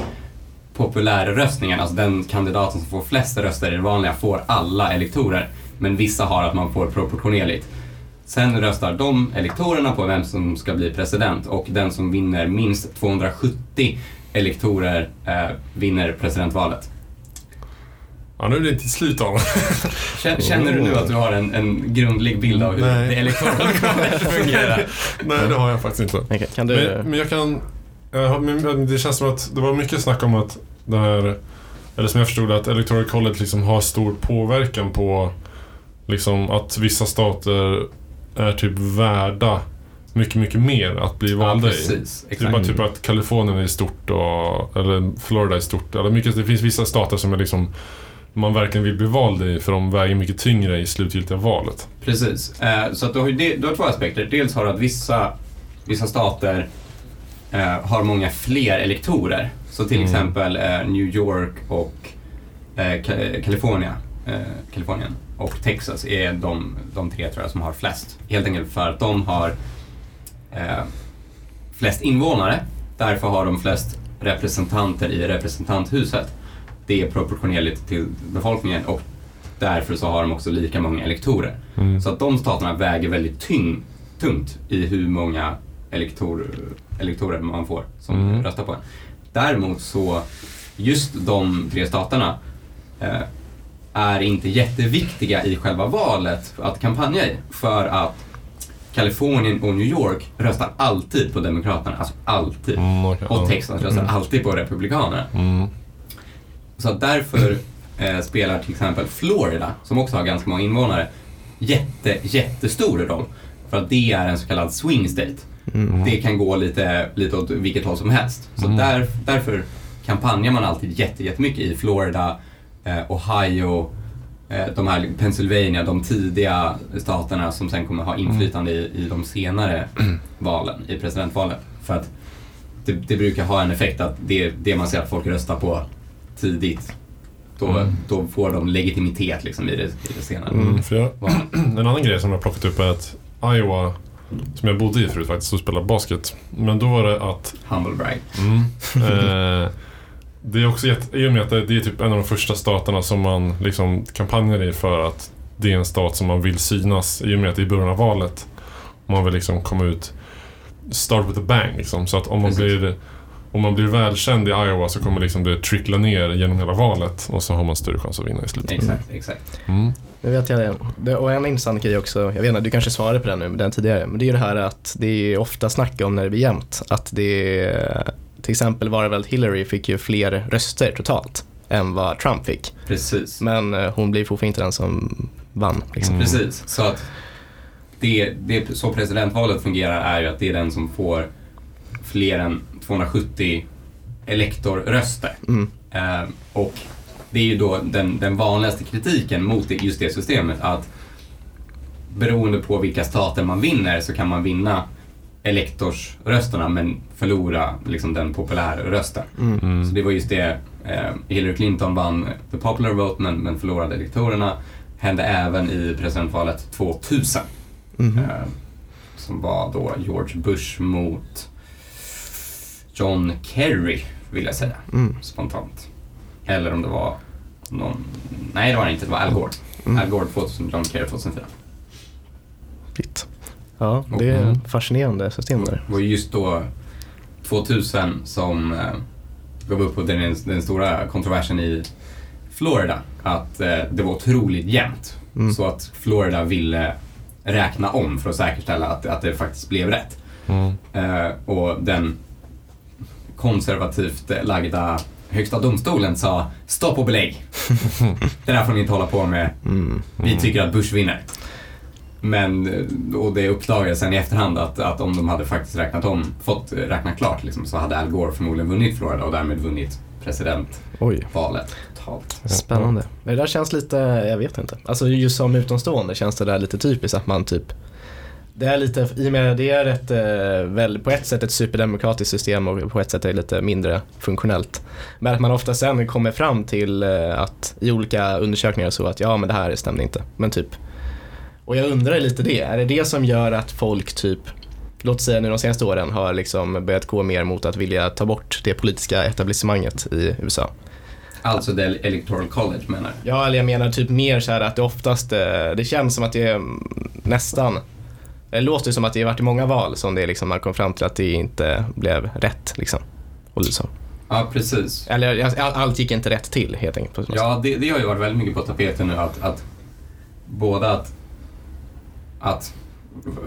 populärröstningen, alltså den kandidaten som får flest röster i det vanliga, får alla elektorer. Men vissa har att man får proportionerligt. Sen röstar de elektorerna på vem som ska bli president och den som vinner minst 270 elektorer eh, vinner presidentvalet. Ja, nu är det till slut av. *laughs* Känner, du nu att du har en, en grundlig bild av hur Nej. det elektorala *laughs* valet fungerar? Nej, det har jag faktiskt inte. Okej, kan du... Men, men jag kan... Jag det känns som att det var mycket snack om att det här... Eller som jag förstod att Electoral College liksom har stor påverkan på liksom att vissa stater är typ värda mycket, mycket mer att bli Ja, valda i. precis. Det är bara typ att Kalifornien är stort och, eller Florida är stort. Eller mycket, det finns vissa stater som är liksom man verkligen vill bli vald i för de väger mycket tyngre i slutgiltiga valet. Precis. Eh, så att du, har du har två aspekter. Dels har du att vissa, vissa stater eh, har många fler elektorer. Så till Mm. exempel eh, New York och Ka- California, eh, Kalifornien och Texas är de, de tre tror jag som har flest. Helt enkelt för att de har eh, flest invånare. Därför har de flest representanter i representanthuset. Det är proportionerligt till befolkningen och därför så har de också lika många elektorer. Mm. Så att de staterna väger väldigt tyng, tungt i hur många elektor, elektorer man får som Mm. röstar på en. Däremot så, just de tre staterna eh, är inte jätteviktiga i själva valet att kampanja i. För att Kalifornien och New York röstar alltid på Demokraterna, alltså alltid. Mm, ja. Och Texas röstar alltid på Republikanerna. Mm. Så därför eh, spelar till exempel Florida, som också har ganska många invånare, jätte, jättestor roll. För att det är en så kallad swing state. Mm. Det kan gå lite, lite åt vilket håll som helst. Så Mm. där, därför kampanjar man alltid jätte, jättemycket i Florida, Ohio, eh, de här Pennsylvania, de tidiga staterna som sen kommer ha inflytande i, i de senare *clears throat* valen, i presidentvalen. För att det, det brukar ha en effekt att det, det man ser att folk röstar på tidigt, då, Mm. då får de legitimitet liksom i det, i det senare Mm, jag, *clears throat* en annan grej som jag plockat upp är att Iowa, som jag bodde i förut faktiskt, och spelade basket. Men då var det att Humble brag. Mm. *laughs* Eh, det är också jätte, i och med att det, är typ en av de första staterna som man liksom kampanjar i för att det är en stat som man vill synas i och med att det är i början av valet. Man vill liksom komma ut, start with a bang liksom. Så att om man, Precis. blir, om man blir välkänd i Iowa så kommer liksom det trickla ner genom hela valet och så har man större chans att vinna i slutet. Exakt, exakt. Mm. Nu vet jag det. Och en intressant grej också, jag vet inte, du kanske svarade på den nu, den tidigare, men det är ju det här att det är ofta snack om när det blir jämnt, att det är, till exempel var det väl att Hillary fick ju fler röster totalt än vad Trump fick. Precis. Men eh, hon blir fortfarande inte den som vann. Liksom. Mm. Precis, så att det, det, så presidentvalet fungerar är ju att det är den som får fler än 270 elektorröster. Mm. Eh, och det är ju då den, den vanligaste kritiken mot det, just det systemet att beroende på vilka stater man vinner så kan man vinna elektorsrösterna men förlora liksom den populära rösten. Mm. Mm. Så det var just det, eh, Hillary Clinton vann the popular vote men, men förlorade elektorerna. Hände även i presidentvalet 2000. Mhm. Eh, som var då George Bush mot John Kerry, vill jag säga, Mm. spontant. Eller om det var någon... Nej, det var det inte. Det var Al Gore. Mm. Al Gore 2000, John Kerry 2004. Shit. Ja, det är Mm. fascinerande system där. Det var just då 2000 som eh, gav upp på den, den stora kontroversen i Florida. Att eh, det var otroligt jämnt. Mm. Så att Florida ville räkna om för att säkerställa att, att det faktiskt blev rätt. Mm. Eh, och den konservativt lagda högsta domstolen sa stopp och belägg. *laughs* det där får ni inte hålla på med. Mm. Vi tycker att Bush vinner. Men, och det uppdagades sen i efterhand att, att om de hade faktiskt räknat om, fått räkna klart liksom, så hade Al Gore förmodligen vunnit Florida och därmed vunnit presidentvalet spännande. Det där känns lite, jag vet inte. Alltså just som utomstående känns det där lite typiskt att man typ det är lite, i och med det är ett, eh, väl, på ett sätt ett superdemokratiskt system och på ett sätt är det lite mindre funktionellt. Men att man ofta sen kommer fram till eh, att i olika undersökningar så att ja men det här stämde inte. Men typ, och jag undrar lite det, är det det som gör att folk typ Låt säga nu de senaste åren har liksom börjat gå mer mot att vilja ta bort det politiska etablissemanget i USA. Alltså det electoral college menar? Ja, eller jag menar typ mer så här att det oftast, eh, det känns som att det är nästan, det låter som att det har varit i många val som det liksom man kom fram till att det inte blev rätt liksom. Och så. Ja, precis. Eller all- allt gick inte rätt till helt enkelt. Ja, det, det har ju varit väldigt mycket på tapeten nu att, att både att, att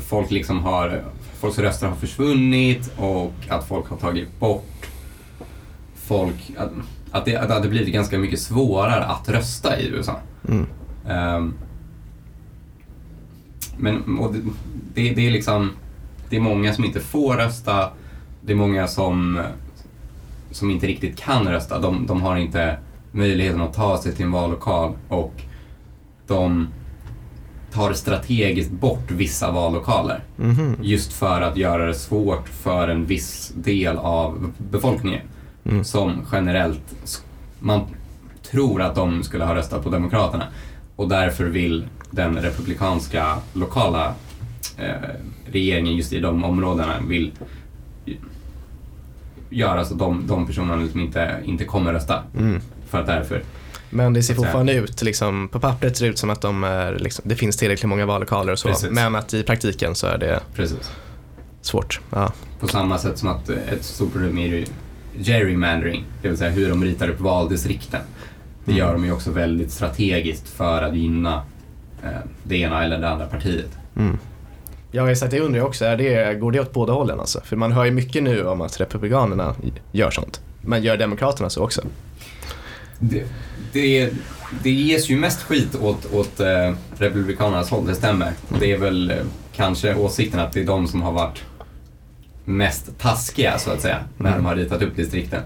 folk liksom har, folks röster har försvunnit och att folk har tagit bort folk, att, att, det, att det blivit ganska mycket svårare att rösta i USA. Mm. Ehm, men och det, det, det är liksom, det är många som inte får rösta, det är många som, som inte riktigt kan rösta. De, de har inte möjligheten att ta sig till en vallokal och de tar strategiskt bort vissa vallokaler. Mhm. Just för att göra det svårt för en viss del av befolkningen Mm. som generellt, man tror att de skulle ha röstat på Demokraterna och därför vill den republikanska lokala eh, regeringen just i de områdena vill göra så att de, de personerna liksom inte, inte kommer rösta. Mm. För att därför, Men det ser fortfarande ut, liksom, på pappret ser det ut som att de är, liksom, det finns tillräckligt många vallokaler och så. Precis. Men att i praktiken så är det precis. svårt. Ja. På samma sätt som att ett stort problem är gerrymandering, det vill säga hur de ritar upp valdistrikten. Det gör de ju också väldigt strategiskt för att gynna eh, det ena eller det andra partiet. Mm. Ja exakt, det undrar jag också. Är det, går det åt båda hållen alltså? För man hör ju mycket nu om att Republikanerna gör sånt. Men gör Demokraterna så också? Det, det, det ges ju mest skit åt, åt eh, Republikanernas håll, det stämmer. Och det är väl eh, kanske åsikten att det är de som har varit mest taskiga så att säga, när Mm. de har ritat upp distrikten.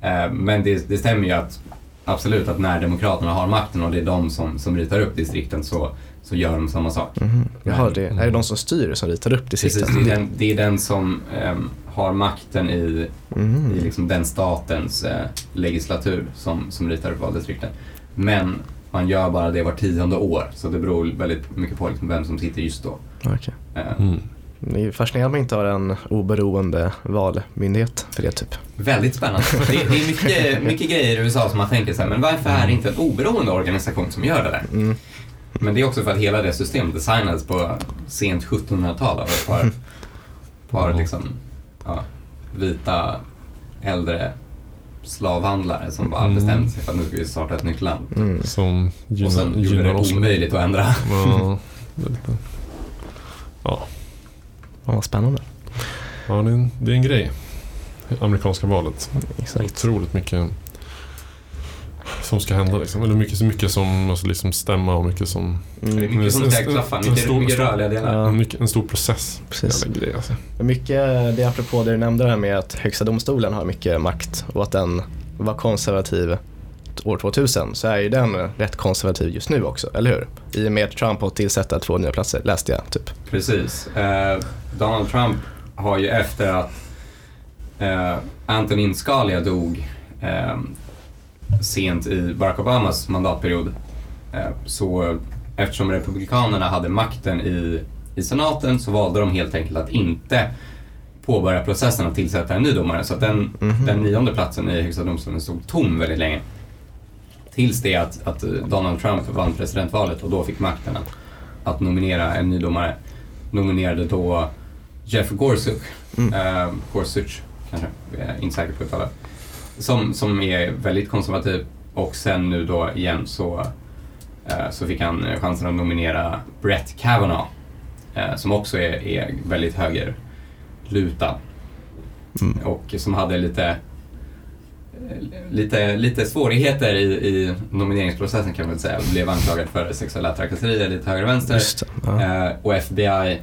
Eh, men det, det stämmer ju att absolut att när Demokraterna har makten och det är de som, som ritar upp distrikten så, så gör de samma sak. Jaha, det, är det de som styr som ritar upp Precis, distrikten? det är den, det är den som ehm, har makten i, Mm. i liksom den statens eh, legislatur som, som ritar upp valdistrikten. Men man gör bara det var tionde år, så det beror väldigt mycket på liksom vem som sitter just då. Okej. Eh, Mm. Det är fascinerande att man inte har en oberoende valmyndighet för det typ. Väldigt spännande. *laughs* Det, det är mycket, mycket grejer i USA som man tänker så här, men varför är det inte en oberoende organisation som gör det där? Mm. Men det är också för att hela det systemet designades på sent 1700-tal av ett par, *laughs* par liksom, ja, vita äldre slavhandlare som bara Mm. bestämde sig för att nu ska vi starta ett nytt land. Mm. Som Och gynnar, sen gjorde det oss. omöjligt att ändra. Ja, lite- *laughs* ja. Ja, vad spännande. ja det, är en, det är en grej. Amerikanska valet. Exakt. Otroligt mycket som ska hända liksom. Eller mycket, så mycket som måste liksom stämma och mycket som... Det är Mm. mycket som En- ska klaffa, en mycket, stor- mycket rörliga delar. Ja. En, mycket, en stor process. Precis. Grej alltså. Mycket, det är apropå det du nämnde där med att Högsta domstolen har mycket makt och att den var konservativ år 2000 så är ju den rätt konservativ just nu också, eller hur? I och med att Trump har tillsätta två nya platser, läste jag typ. Precis. Eh, Donald Trump har ju efter att eh, Antonin Scalia dog eh, sent i Barack Obamas mandatperiod eh, så eftersom Republikanerna hade makten i, i senaten så valde de helt enkelt att inte påbörja processen att tillsätta en ny domare. Så att den, Mhm. den nionde platsen i Högsta domstolen stod tom väldigt länge. Tills det att, att Donald Trump vann presidentvalet och då fick makten att, att nominera en ny domare. nominerade då Jeff Gorsuch, Mm. eh, Gorsuch kanske, jag är inte säker på uttalet, som, som är väldigt konservativ och sen nu då igen så, eh, så fick han chansen att nominera Brett Kavanaugh eh, som också är, är väldigt högerlutad Mm. och som hade lite Lite, lite svårigheter i, i nomineringsprocessen kan man väl säga. Blev anklagad för sexuella trakasserier lite höger och vänster. Ja. Eh, och FBI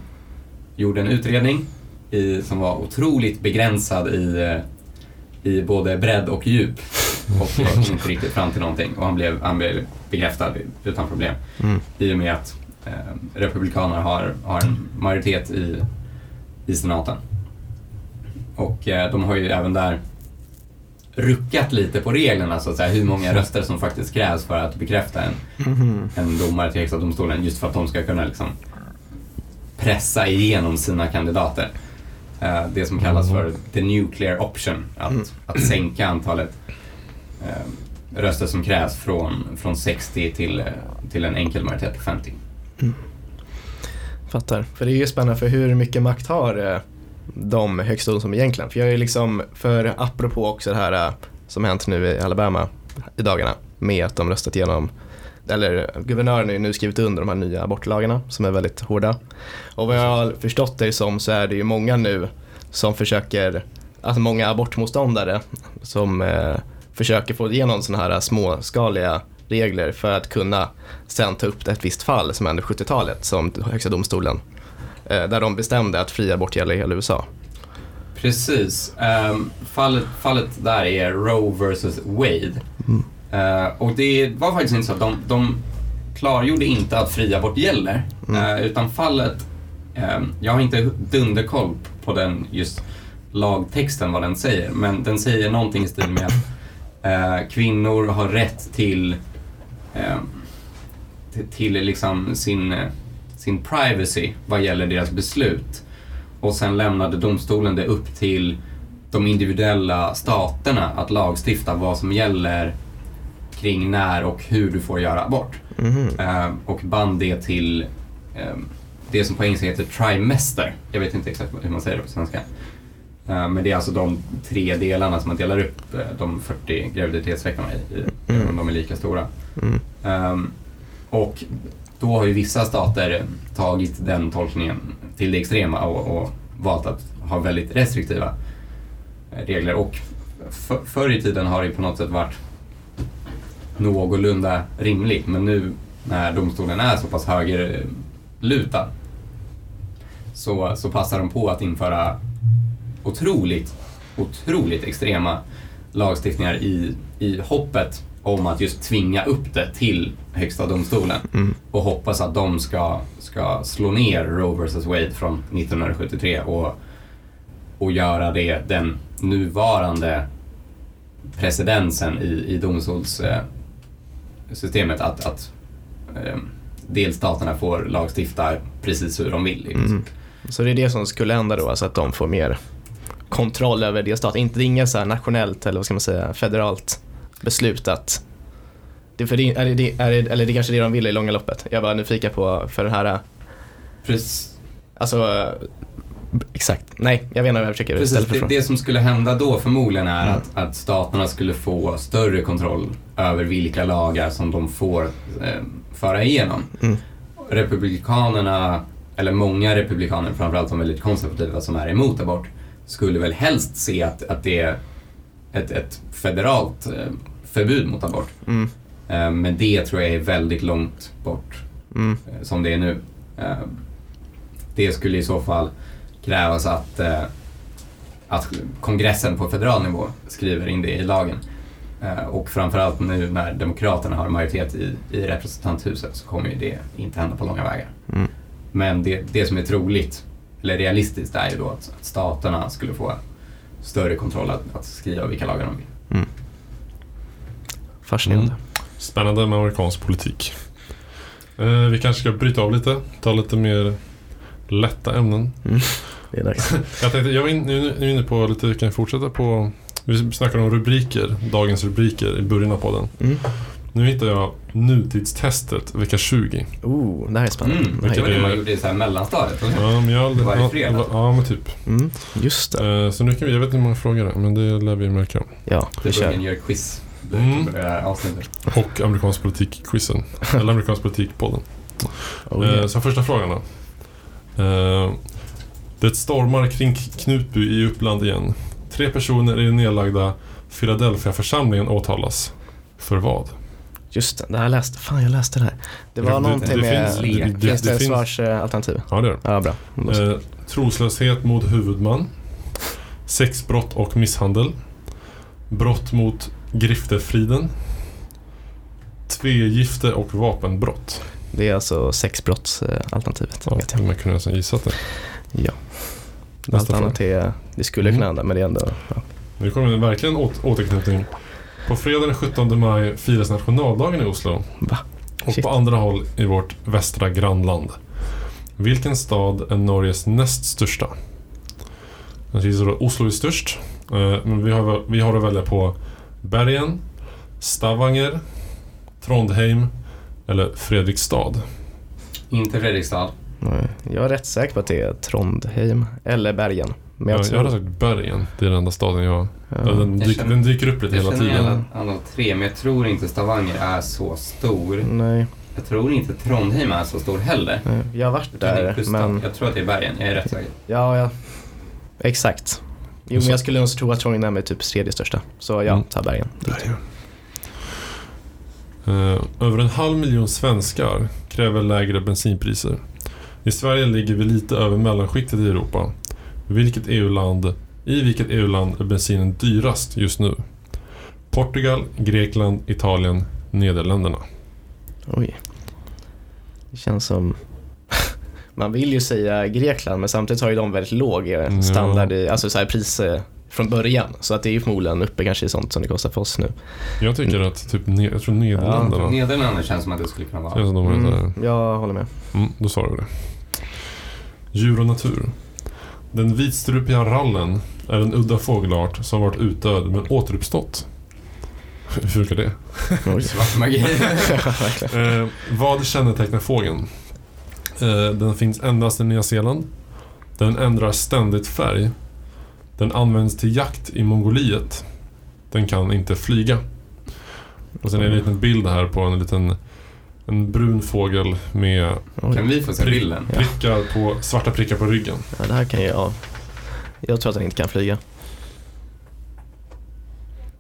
gjorde en utredning i, som var otroligt begränsad i, i både bredd och djup. Och kom inte riktigt fram till någonting. Och han blev, han blev bekräftad utan problem. Mm. I och med att eh, Republikanerna har, har en majoritet i, i senaten. Och eh, de har ju även där ruckat lite på reglerna så att säga, hur många röster som faktiskt krävs för att bekräfta en, Mhm. en domare till Högsta domstolen just för att de ska kunna liksom pressa igenom sina kandidater. Eh, det som kallas för the nuclear option, att, Mm. att sänka antalet eh, röster som krävs från, från 60 till, eh, till en enkel majoritet på 50. Fattar. För det är ju spännande för hur mycket makt har eh, de högsta domstolen egentligen? För jag är liksom, för apropå också det här som hänt nu i Alabama i dagarna med att de röstat igenom eller guvernören har ju nu skrivit under de här nya abortlagarna som är väldigt hårda. Och vad jag har förstått det som så är det ju många nu som försöker, alltså många abortmotståndare som eh, försöker få igenom sådana här småskaliga regler för att kunna sen ta upp ett visst fall som hände 70-talet som Högsta domstolen eh, där de bestämde att fri abort gäller i hela USA. Precis. Ehm, fallet, fallet där är Roe vs Wade. Eh, och det var faktiskt inte så att de, de klargjorde inte att fri abort gäller. Eh, utan fallet, ehm, jag har inte dunderkoll på den just lagtexten vad den säger. Men den säger någonting i stil med att eh, kvinnor har rätt till, ehm, till, liksom sin, sin privacy vad gäller deras beslut. Och sen lämnade domstolen det upp till de individuella staterna att lagstifta vad som gäller kring när och hur du får göra abort. Mhm. Eh, och band det till eh, det som på engelska heter trimester. Jag vet inte exakt hur man säger det på svenska. Eh, men det är alltså de tre delarna som man delar upp eh, de 40 graviditetsveckorna i, i även om de är lika stora. Mm. Ehm, och då har ju vissa stater tagit den tolkningen till det extrema och, och valt att ha väldigt restriktiva regler. Och för, förr i tiden har det på något sätt varit någorlunda rimligt. Men nu när domstolen är så pass högerlutad så, så passar de på att införa otroligt, otroligt extrema lagstiftningar i, i hoppet om att just tvinga upp det till Högsta domstolen Mm. och hoppas att de ska, ska slå ner Roe vs Wade från 1973 och, och göra det den nuvarande precedensen i, i domstolssystemet att, att eh, delstaterna får lagstifta precis hur de vill. Mm. Så det är det som skulle hända då, alltså att de får mer kontroll över delstaten. Inte det är inget så nationellt eller vad ska man säga, federalt beslut att det, för det, är det, är det, eller det är kanske det de vill i långa loppet. Jag var nyfiken på för den här, Precis, alltså exakt, nej jag vet inte vad jag försöker Precis, ställa för det, det som skulle hända då förmodligen är Mm. att, att staterna skulle få större kontroll över vilka lagar som de får eh, föra igenom. Mm. Republikanerna, eller många republikaner, framförallt de väldigt konservativa som är emot abort, skulle väl helst se att, att det är ett, ett federalt eh, förbud mot abort. Mm, Eh, men det tror jag är väldigt långt bort mm, eh, som det är nu. Eh, Det skulle i så fall krävas att, eh, att kongressen på federal nivå skriver in det i lagen. Eh, Och framförallt nu när Demokraterna har majoritet i, i representanthuset så kommer ju det inte hända på långa vägar. mm. Men det, det som är troligt, eller realistiskt, är ju då att att staterna skulle få större kontroll att, att skriva vilka lagar de vill. Fascinerande. Spännande med amerikansk politik. Eh, vi kanske ska bryta av lite, ta lite mer lätta ämnen. Det är dags. *laughs* Jag tänkte, jag var in, nu, nu är inne på lite, kan jag fortsätta på, vi snackade om rubriker, dagens rubriker i början av podden. Mm. Nu hittar jag nutidstestet vecka 20. Oh, det här är spännande. Mm, det var är- det man gjorde i så här mellanstadiet. Ja, men jag, Varje fredag. det var- Ja, men typ. Mm, just det. Eh, Så nu kan vi, jag vet inte hur många frågor det är, men det lär vi märka. Ja, vi kör. gör quiz. Mm. Och amerikansk politik-quizen. *laughs* Eller amerikansk politik-podden. Oh, Eh, yeah. Så första frågan då. Eh, Det stormar kring Knutby i Uppland igen. Tre personer i den nedlagda Philadelphia-församlingen åtalas. För vad? Just det, det här läste, fan jag läste det här. Det var Det- någonting det med, finns- det- det- det, det finns- svarsalternativ? Ja, det är det. Ja, bra. Eh, troslöshet mot huvudman. Sexbrott och misshandel. Brott mot griftefriden. Tvegifte och vapenbrott. Det är alltså sexbrottsalternativet. Ja, vet jag. man kunde nästan gissat det. Ja. Nästa Allt annat är, det skulle Mm. kunna hända men det är ändå, ja. Nu kommer det verkligen åt, återknytning. På fredag den 17 maj firas nationaldagen i Oslo. Va? Och Shit. på andra håll i vårt västra grannland. Vilken stad är Norges näst största? Oslo är störst. Eh, Men vi har, vi har att välja på Bergen, Stavanger, Trondheim eller Fredrikstad. Inte Fredrikstad. Nej. Jag är rätt säker på att det är Trondheim eller Bergen. Men jag Jag, tror... jag hade sagt Bergen, det är den enda staden jag... ja. Den, Jag dyk, känner- den dyker upp lite Jag hela känner igen tiden. alla tre, men jag tror inte Stavanger är så stor. Nej, Jag tror inte Trondheim är så stor heller. nej, jag har varit där men Jag tror att det är bergen, jag är rätt säker. ja, ja. Exakt. Jo men jag skulle nog tro att Trondheim är typ tredje största. Så ja, Mm. ta Bergen. Eh, över en halv miljon svenskar kräver lägre bensinpriser. I Sverige ligger vi lite över mellanskiktet i Europa. Vilket EU-land, I vilket EU-land är bensinen dyrast just nu? Portugal, Grekland, Italien, Nederländerna. Oj. Det känns som... *laughs* Man vill ju säga Grekland men samtidigt har ju de väldigt låg eh, Ja. standard i, alltså så här pris eh, från början. Så att det är ju förmodligen uppe kanske i sånt som det kostar för oss nu. Jag tycker att typ, jag tror Nederländerna. Nederländerna känns som att det skulle kunna vara. Känns som de är Mm, jag håller med. mm, Då sa du det. Djur och natur. Den vitstrupiga rallen är en udda fågelart som varit utdöd men återuppstått. *laughs* Hur funkar det? *laughs* Svart magi. *laughs* Eh, vad kännetecknar fågeln? Eh, den finns endast i Nya Zeeland. Den ändrar ständigt färg. Den används till jakt i Mongoliet. Den kan inte flyga. Och sen är det en liten bild här på en liten en brun fågel med. Kan vi få se Prick. bilden? Prickar på, svarta prickar på ryggen. Ja, det här kan jag... Jag tror att den inte kan flyga.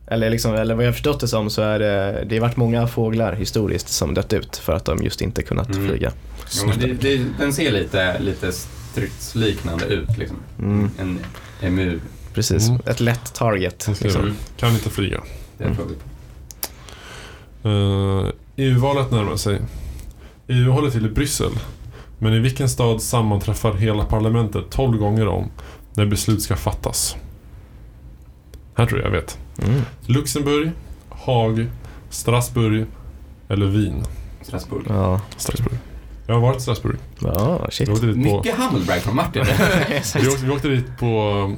Eller, liksom, eller vad jag förstått det som så är det, det har varit många fåglar historiskt som dött ut för att de just inte kunnat Mm. flyga. Jo, men det, det, den ser lite, lite stridsliknande ut liksom. Mm, En emu. precis, Mm. ett lätt target. Liksom. Kan inte flyga. Det Mm. tror vi på. EU-valet närmar sig. EU håller till i Bryssel. Men i vilken stad sammanträffar hela parlamentet 12 gånger om när beslut ska fattas? Här tror jag jag vet. Mm. Luxemburg, Haag, Strasbourg eller Wien? Strasbourg. Ja, Strasbourg. Jag har varit i Strasbourg. ja shit. Dit på, Mycket Humblebrag från Martin. *laughs* vi åkte, vi åkte dit på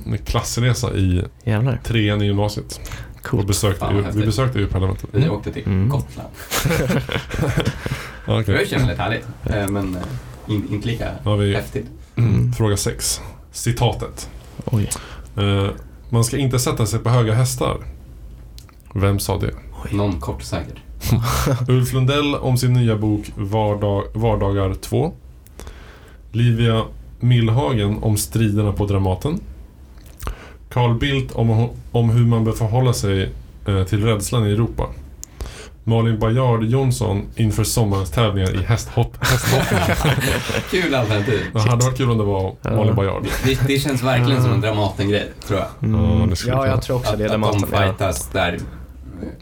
en klassresa i Jävlar, trean i gymnasiet. Och coolt. besökte, Fan, vi besökte EU-parlamentet. Vi åkte till Mm. Gotland. Ja, *laughs* Det var ju väldigt härligt. Eh, Men eh, in, inte lika har vi häftigt. mm, fråga 6. Citatet. Oj. Eh, man ska inte sätta sig på höga hästar. Vem sa det? Någon kort säkert. *laughs* Ulf Lundell om sin nya bok Vardag, Vardagar 2. Livia Millhagen om striderna på Dramaten. Carl Bildt om, om hur man bör förhålla sig eh, till rädslan i Europa. Malin Bajard Jonsson inför sommarens tävlingar i hästhopp. *laughs* Kul alternativ. Det hade varit kul om det var Malin Ja. Bajard. Det, det känns verkligen som en Dramaten-grej, tror jag. Mm. Ja, jag tror också Att, det är att de fightas där.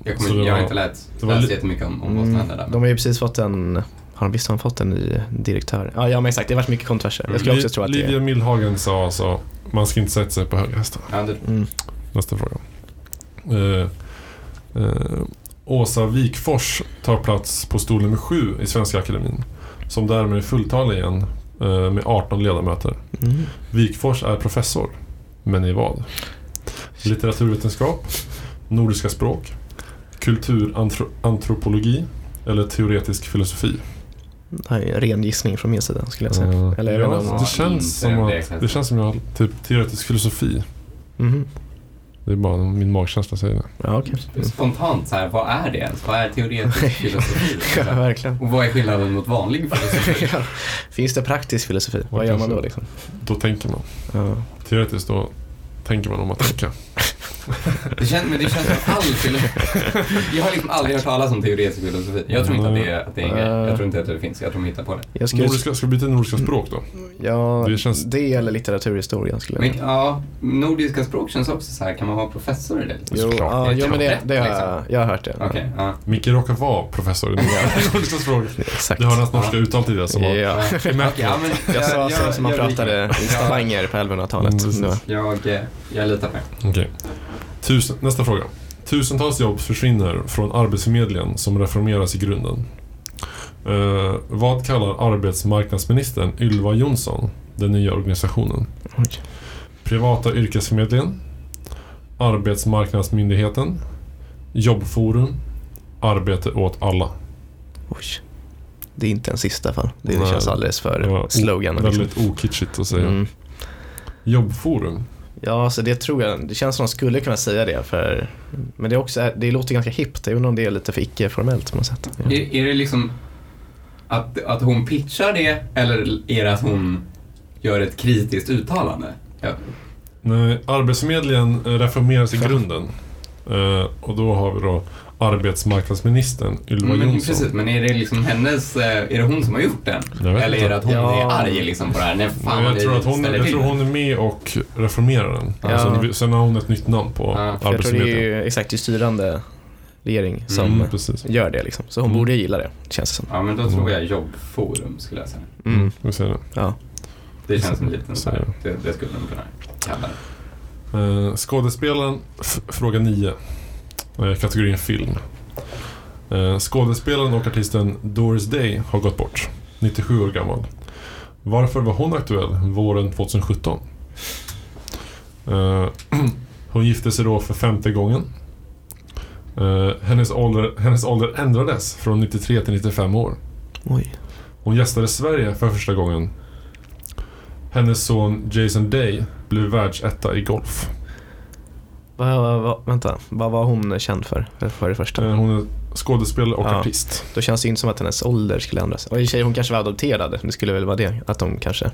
Jag, kommer, det jag har inte läst, läst li- jättemycket om, om vad som hände där. Mm, de har ju precis fått en, har de visst har de fått en ny direktör? Ja, ja men exakt, det har varit mycket kontroverser. Jag skulle också tro att det Livia är... Millhagen sa alltså man ska inte sätta sig på höga hästar. Mm. Nästa fråga. Eh, eh, Åsa Wikfors tar plats på stol nummer sju i Svenska Akademin. Som därmed är fulltalig igen eh, med 18 ledamöter. Mm. Wikfors är professor. Men i vad? Litteraturvetenskap, nordiska språk, kulturantropologi eller teoretisk filosofi? Det här är en ren gissning från min sida skulle jag säga. Eh, Eller jag ja, det, känns som att, det känns som jag har typ teoretisk filosofi. Mhm. Det är bara min magkänsla säger det. Ja, okej. Mm. Spontant så här, vad är det ens? Vad är teoretisk filosofi? *laughs* Ja, verkligen. Och vad är skillnaden mot vanlig filosofi? *laughs* Ja. Finns det praktisk filosofi? Vad gör man då liksom? Då tänker man. Ja. Teoretiskt då tänker man om att tänka. Det känns, men det känns som all filosofi. Jag har liksom aldrig hört talas om teoretisk filosofi. Jag tror inte att det är, att det är en grej. Jag tror inte att det finns. Jag tror de hittar på det. Jag skulle, Nordiska, ska vi byta nordiska språk då? ja, Det det, känns- eller litteraturhistoria skulle jag Men ja, nordiska språk känns också så här. Kan man vara professor i det? Liksom? Jo, Såklart. ja, Det är jo men det, det har liksom. jag, jag har hört det. Okej, ja. Micke råkar vara professor i *laughs* nordiska språk. Exakt. Det har hans norska uttal tidigare som var Ja. Ja, men Jag sa så som man pratade i Stavanger på 1100-talet. Mm. Jag, jag litar på det. Okej. Tusen, nästa fråga. Tusentals jobb försvinner från Arbetsförmedlingen som reformeras i grunden. Eh, vad kallar arbetsmarknadsministern Ylva Jonsson den nya organisationen? Privata yrkesförmedlingen? Arbetsmarknadsmyndigheten? Jobbforum? Arbete åt alla? Oj. Det är inte en sista fall. Det, Nej. känns alldeles för slogan. Liksom. Väldigt okitschigt att säga. Mm. Jobbforum? Ja, så det tror jag. Det känns som de skulle kunna säga det. För, men det, är också, det låter ganska hippt, även om det är lite för icke-formellt på något sätt. Ja. Är, är det liksom att, att hon pitchar det eller är det att hon gör ett kritiskt uttalande? Ja. Nej, Arbetsförmedlingen reformeras i grunden. Eh, och då har vi då arbetsmarknadsministern Ylva Men, Jonsson. precis, men är det liksom hennes, eh, är det hon som har gjort den? Eller är det att hon Ja. är arg liksom på det här? Nej, fan jag, tror att hon, jag till tror hon är med och reformerar den. Ja. Alltså, sen har hon ett nytt namn på Ja, för jag tror det Arbetsförmedlingen. är ju exakt det styrande regering som Mm, precis. gör det. Liksom. Så hon Mm. borde gilla det, känns det som. Ja, men då tror jag jobbforum skulle jag säga. Mm. Mm. Vi ser det. Ja. Det känns som en liten så här, det, det skulle de kunna kalla det. Eh, skådespelaren, fråga 9. Eh, kategorin film. Eh, skådespelaren och artisten Doris Day har gått bort. 97 år gammal. Varför var hon aktuell våren 2017? Eh, *clears throat* hon gifte sig då för femte gången. Hennes, ålder, hennes ålder ändrades från 93 till 95 år. Oj. Hon gästade Sverige för första gången. Hennes son Jason Day blev världsetta i golf. Vad, vad, vad, vänta, vad var hon känd för? För, det första? Eh, Hon är skådespelare och Ja. artist. Då känns det inte som att hennes ålder skulle ändras. Och i och för sig, hon kanske var adopterad. Det skulle väl vara det. Att de kanske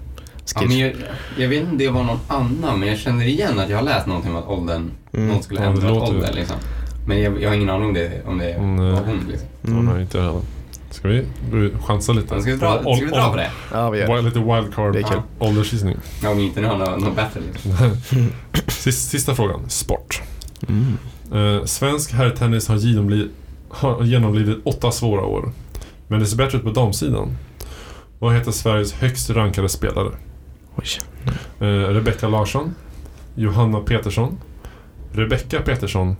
Ja, men jag, jag vet inte om det var någon annan, men jag känner igen att jag har läst någonting om att åldern, Mm. någon skulle Ja, ändra ju- ålder liksom. Men jag, jag har ingen aning om det, om det Mm, var eh, hon liksom. Mm. Mm. Hon har inte heller. Ska vi chansa lite? Ska vi dra, ska vi dra på det? Ja, vi gör det. Wild, lite wildcard åldersgissning. Ja, om inte ni har något, något bättre. *laughs* Sista, sista frågan. Sport. Mm. Eh, svensk herrtennis har, har genomlidit åtta svåra år. Men det ser bättre ut på damsidan. Vad heter Sveriges högst rankade spelare? Oj. Eh, Rebecca Larsson, Johanna Petersson, Rebecca Petersson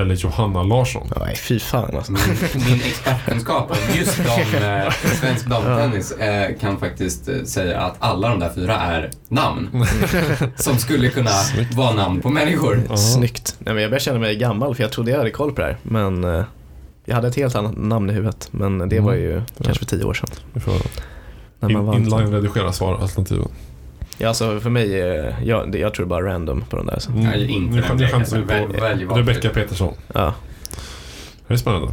eller Johanna Larsson? Nej, fy fan alltså. Min, min expertkunskap om just dam, eh, svensk damtennis eh, kan faktiskt eh, säga att alla de där fyra är namn. *laughs* som skulle kunna vara namn på människor. Ja. Snyggt. Nej, men jag börjar känna mig gammal för jag trodde jag hade koll på det här. Men eh, jag hade ett helt annat namn i huvudet. Men det Mm. var ju kanske för tio år sedan. Vi får När Ja, alltså för mig, eh, jag, jag tror bara random på de där. Så. Mm. Jag är inte Nu den chansar vi Välj- på välj. Rebecca Petersson. Ja. Det är spännande.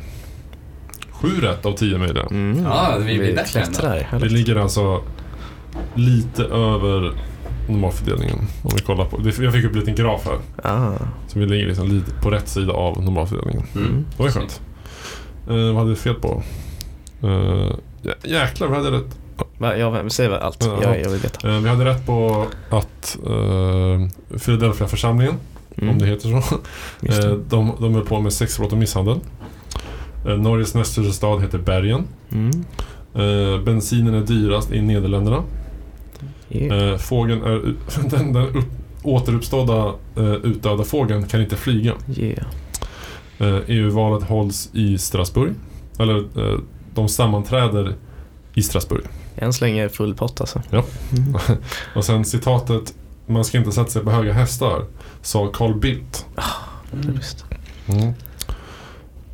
Sju rätt av tio möjliga. Mm. Ja, vi blir bättre ändå. Vi ligger alltså lite över normalfördelningen. Om vi kollar på. Jag fick upp en liten graf här. Ah. Så vi ligger liksom lite på rätt sida av normalfördelningen. Mm. Det var skönt. Eh, vad hade vi fel på? Uh, jäklar, vi hade rätt. Va, jag säger allt. Ja. Jag, jag vill veta. Eh, vi hade rätt på att uh, Philadelphia-församlingen, Mm. om det heter så, Just eh, det. de, de höll på med sexbrott och misshandel. Eh, Norges näst största stad heter Bergen. Mm. Eh, bensinen är dyrast i Nederländerna. Yeah. Eh, fågeln är, *laughs* den, den upp, återuppstådda eh, utdöda fågeln kan inte flyga. Yeah. Eh, EU-valet hålls i Strasbourg. Eller eh, de sammanträder i Strasbourg. Än så länge full pott alltså. Ja. Mm. *laughs* Och sen citatet Man ska inte sätta sig på höga hästar, sa Carl Bildt. Mm. Just. Mm.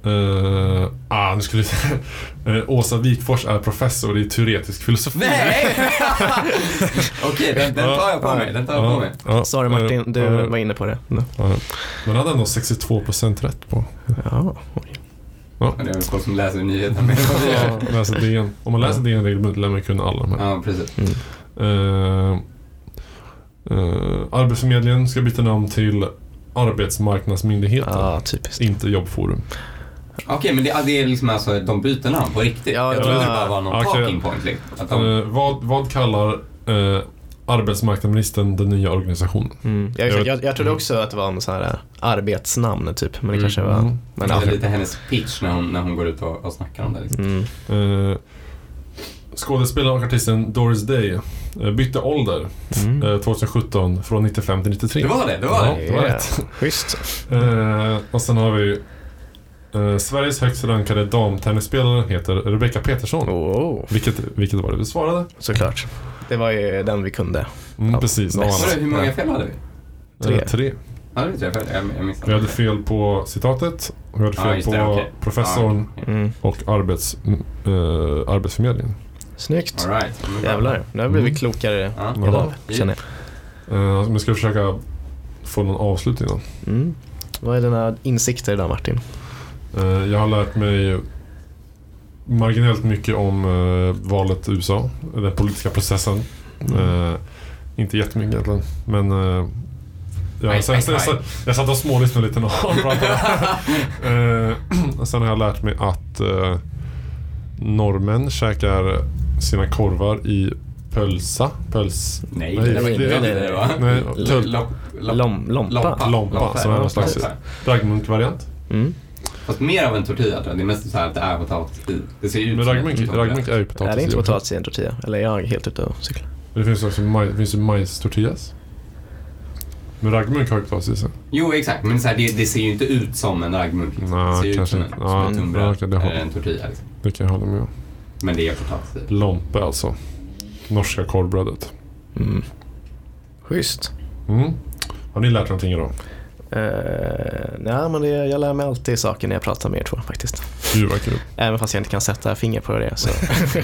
Eh, ah, nu skulle uh, *laughs* Åsa Wikfors är professor i teoretisk filosofi. Nej! *laughs* Okej, den, den tar jag på mig. Den tar jag på mig. Ja, Sorry Martin, du var inne på det. ja. Men hade ändå 62% rätt på. Ja. Men Det är väl folk som läser nyheterna mer än vad vi gör. Ja, läser DN. Om man läser DN regelbundet lär man kunna alla de här. Ja, precis. Eh, eh, Arbetsförmedlingen ska byta namn till Arbetsmarknadsmyndigheten. ja, typiskt. Inte Jobbforum. Okej, men det, det är liksom alltså, de byter namn på riktigt? Ja, jag ja, trodde det ja. bara var någon Okej. talking point. Liksom. Att de, Eh, vad, vad kallar arbetsmarknadsministern den nya organisationen? Mm. Jag, Jag jag, trodde också att det var en sån här arbetsnamn typ, men det Mm. kanske var... Mm. Men, det ja. är lite hennes pitch när hon, när hon går ut och, och snackar om det. Liksom. Mm. Eh, skådespelaren och artisten Doris Day eh, bytte ålder Mm. eh, 2017 från 95 till 93. Det var det, det var Ja, det. det var Yeah. rätt. Schysst. Eh, och sen har vi eh, Sveriges högst rankade damtennisspelare heter Rebecca Petersson. Oh, Vilket, vilket var det du svarade? såklart. Det var ju den vi kunde. Mm, precis. Vadå, hur många fel hade vi? Tre. Eh, tre. Ja, det vet jag. Jag, jag missade. Vi hade fel på citatet, vi hade fel just på det, okej. professorn okej. Mm. och arbets, eh, Arbetsförmedlingen. Snyggt. All right. Jävlar, nu har vi blivit Mm. klokare Ja. idag, Ja. känner jag. Uh, men ska vi försöka få någon avslutning då? Mm. Vad är dina insikter idag Martin? Eh, jag har lärt mig marginellt mycket om eh, valet i USA, den politiska processen. Mm. Eh, inte jättemycket egentligen, men jag, sen, sen, sen, jag satt och smålyssnade lite när han pratade. Eh, och sen har jag lärt mig att norrmän käkar sina korvar i pölsa. Pöls... Nej, Nej, det var inte det- det. det. Nej, tull- lompa. Lompa, som är någon slags raggmunkvariant. Mm. Fast mer av en tortilla tror jag. Det är mest så här att det är potatis i. Det ser ju ut Men som en tortilla. raggmunk är ju potatis. är det inte i också. potatis i en tortilla? Eller är jag helt ute och cyklar? Det finns också maj, det finns ju majstortillas. Men raggmunk har ju potatis i sig. Jo, exakt. Men så här, det, det ser ju inte ut som en raggmunk. Liksom. Nej, det ser ju ut kanske som en, inte. som Ja, en ja, tunnbröd okej, det har- eller en tortilla. Liksom. Det kan jag hålla med om. Men det är potatis i. Lompe alltså. Norska korvbrödet. Mm. Schysst. Mm. Har ni lärt er någonting idag? Uh, nej, men det, jag lär mig alltid saker när jag pratar med er två faktiskt. Gud vad kul. Även fast jag inte kan sätta finger på det så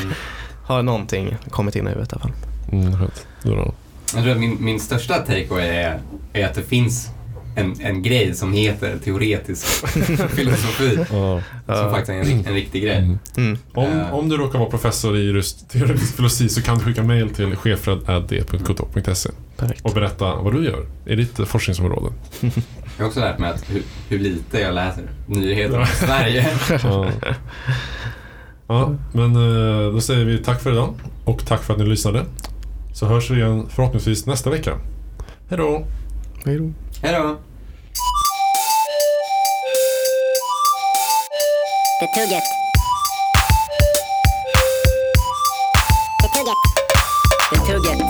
*laughs* har någonting kommit in i huvudet i alla fall. Mm, rätt. Jag tror att min, min största takeaway är, är att det finns en, en grej som heter teoretisk *laughs* filosofi. Ja. Som faktiskt är en, en riktig grej. Mm. Mm. Om, Eh. om du råkar vara professor i just teoretisk filosofi så kan du skicka mail till chefred.d.kk.se Perfekt. och berätta vad du gör i ditt forskningsområde. Jag har också lärt mig att hur, hur lite jag läser nyheter om Sverige. Ja. ja, men eh, då säger vi tack för idag och tack för att ni lyssnade. Så hörs vi igen förhoppningsvis nästa vecka. Hej då! Hej då. Hej då! Betugget. Betugget. Betugget.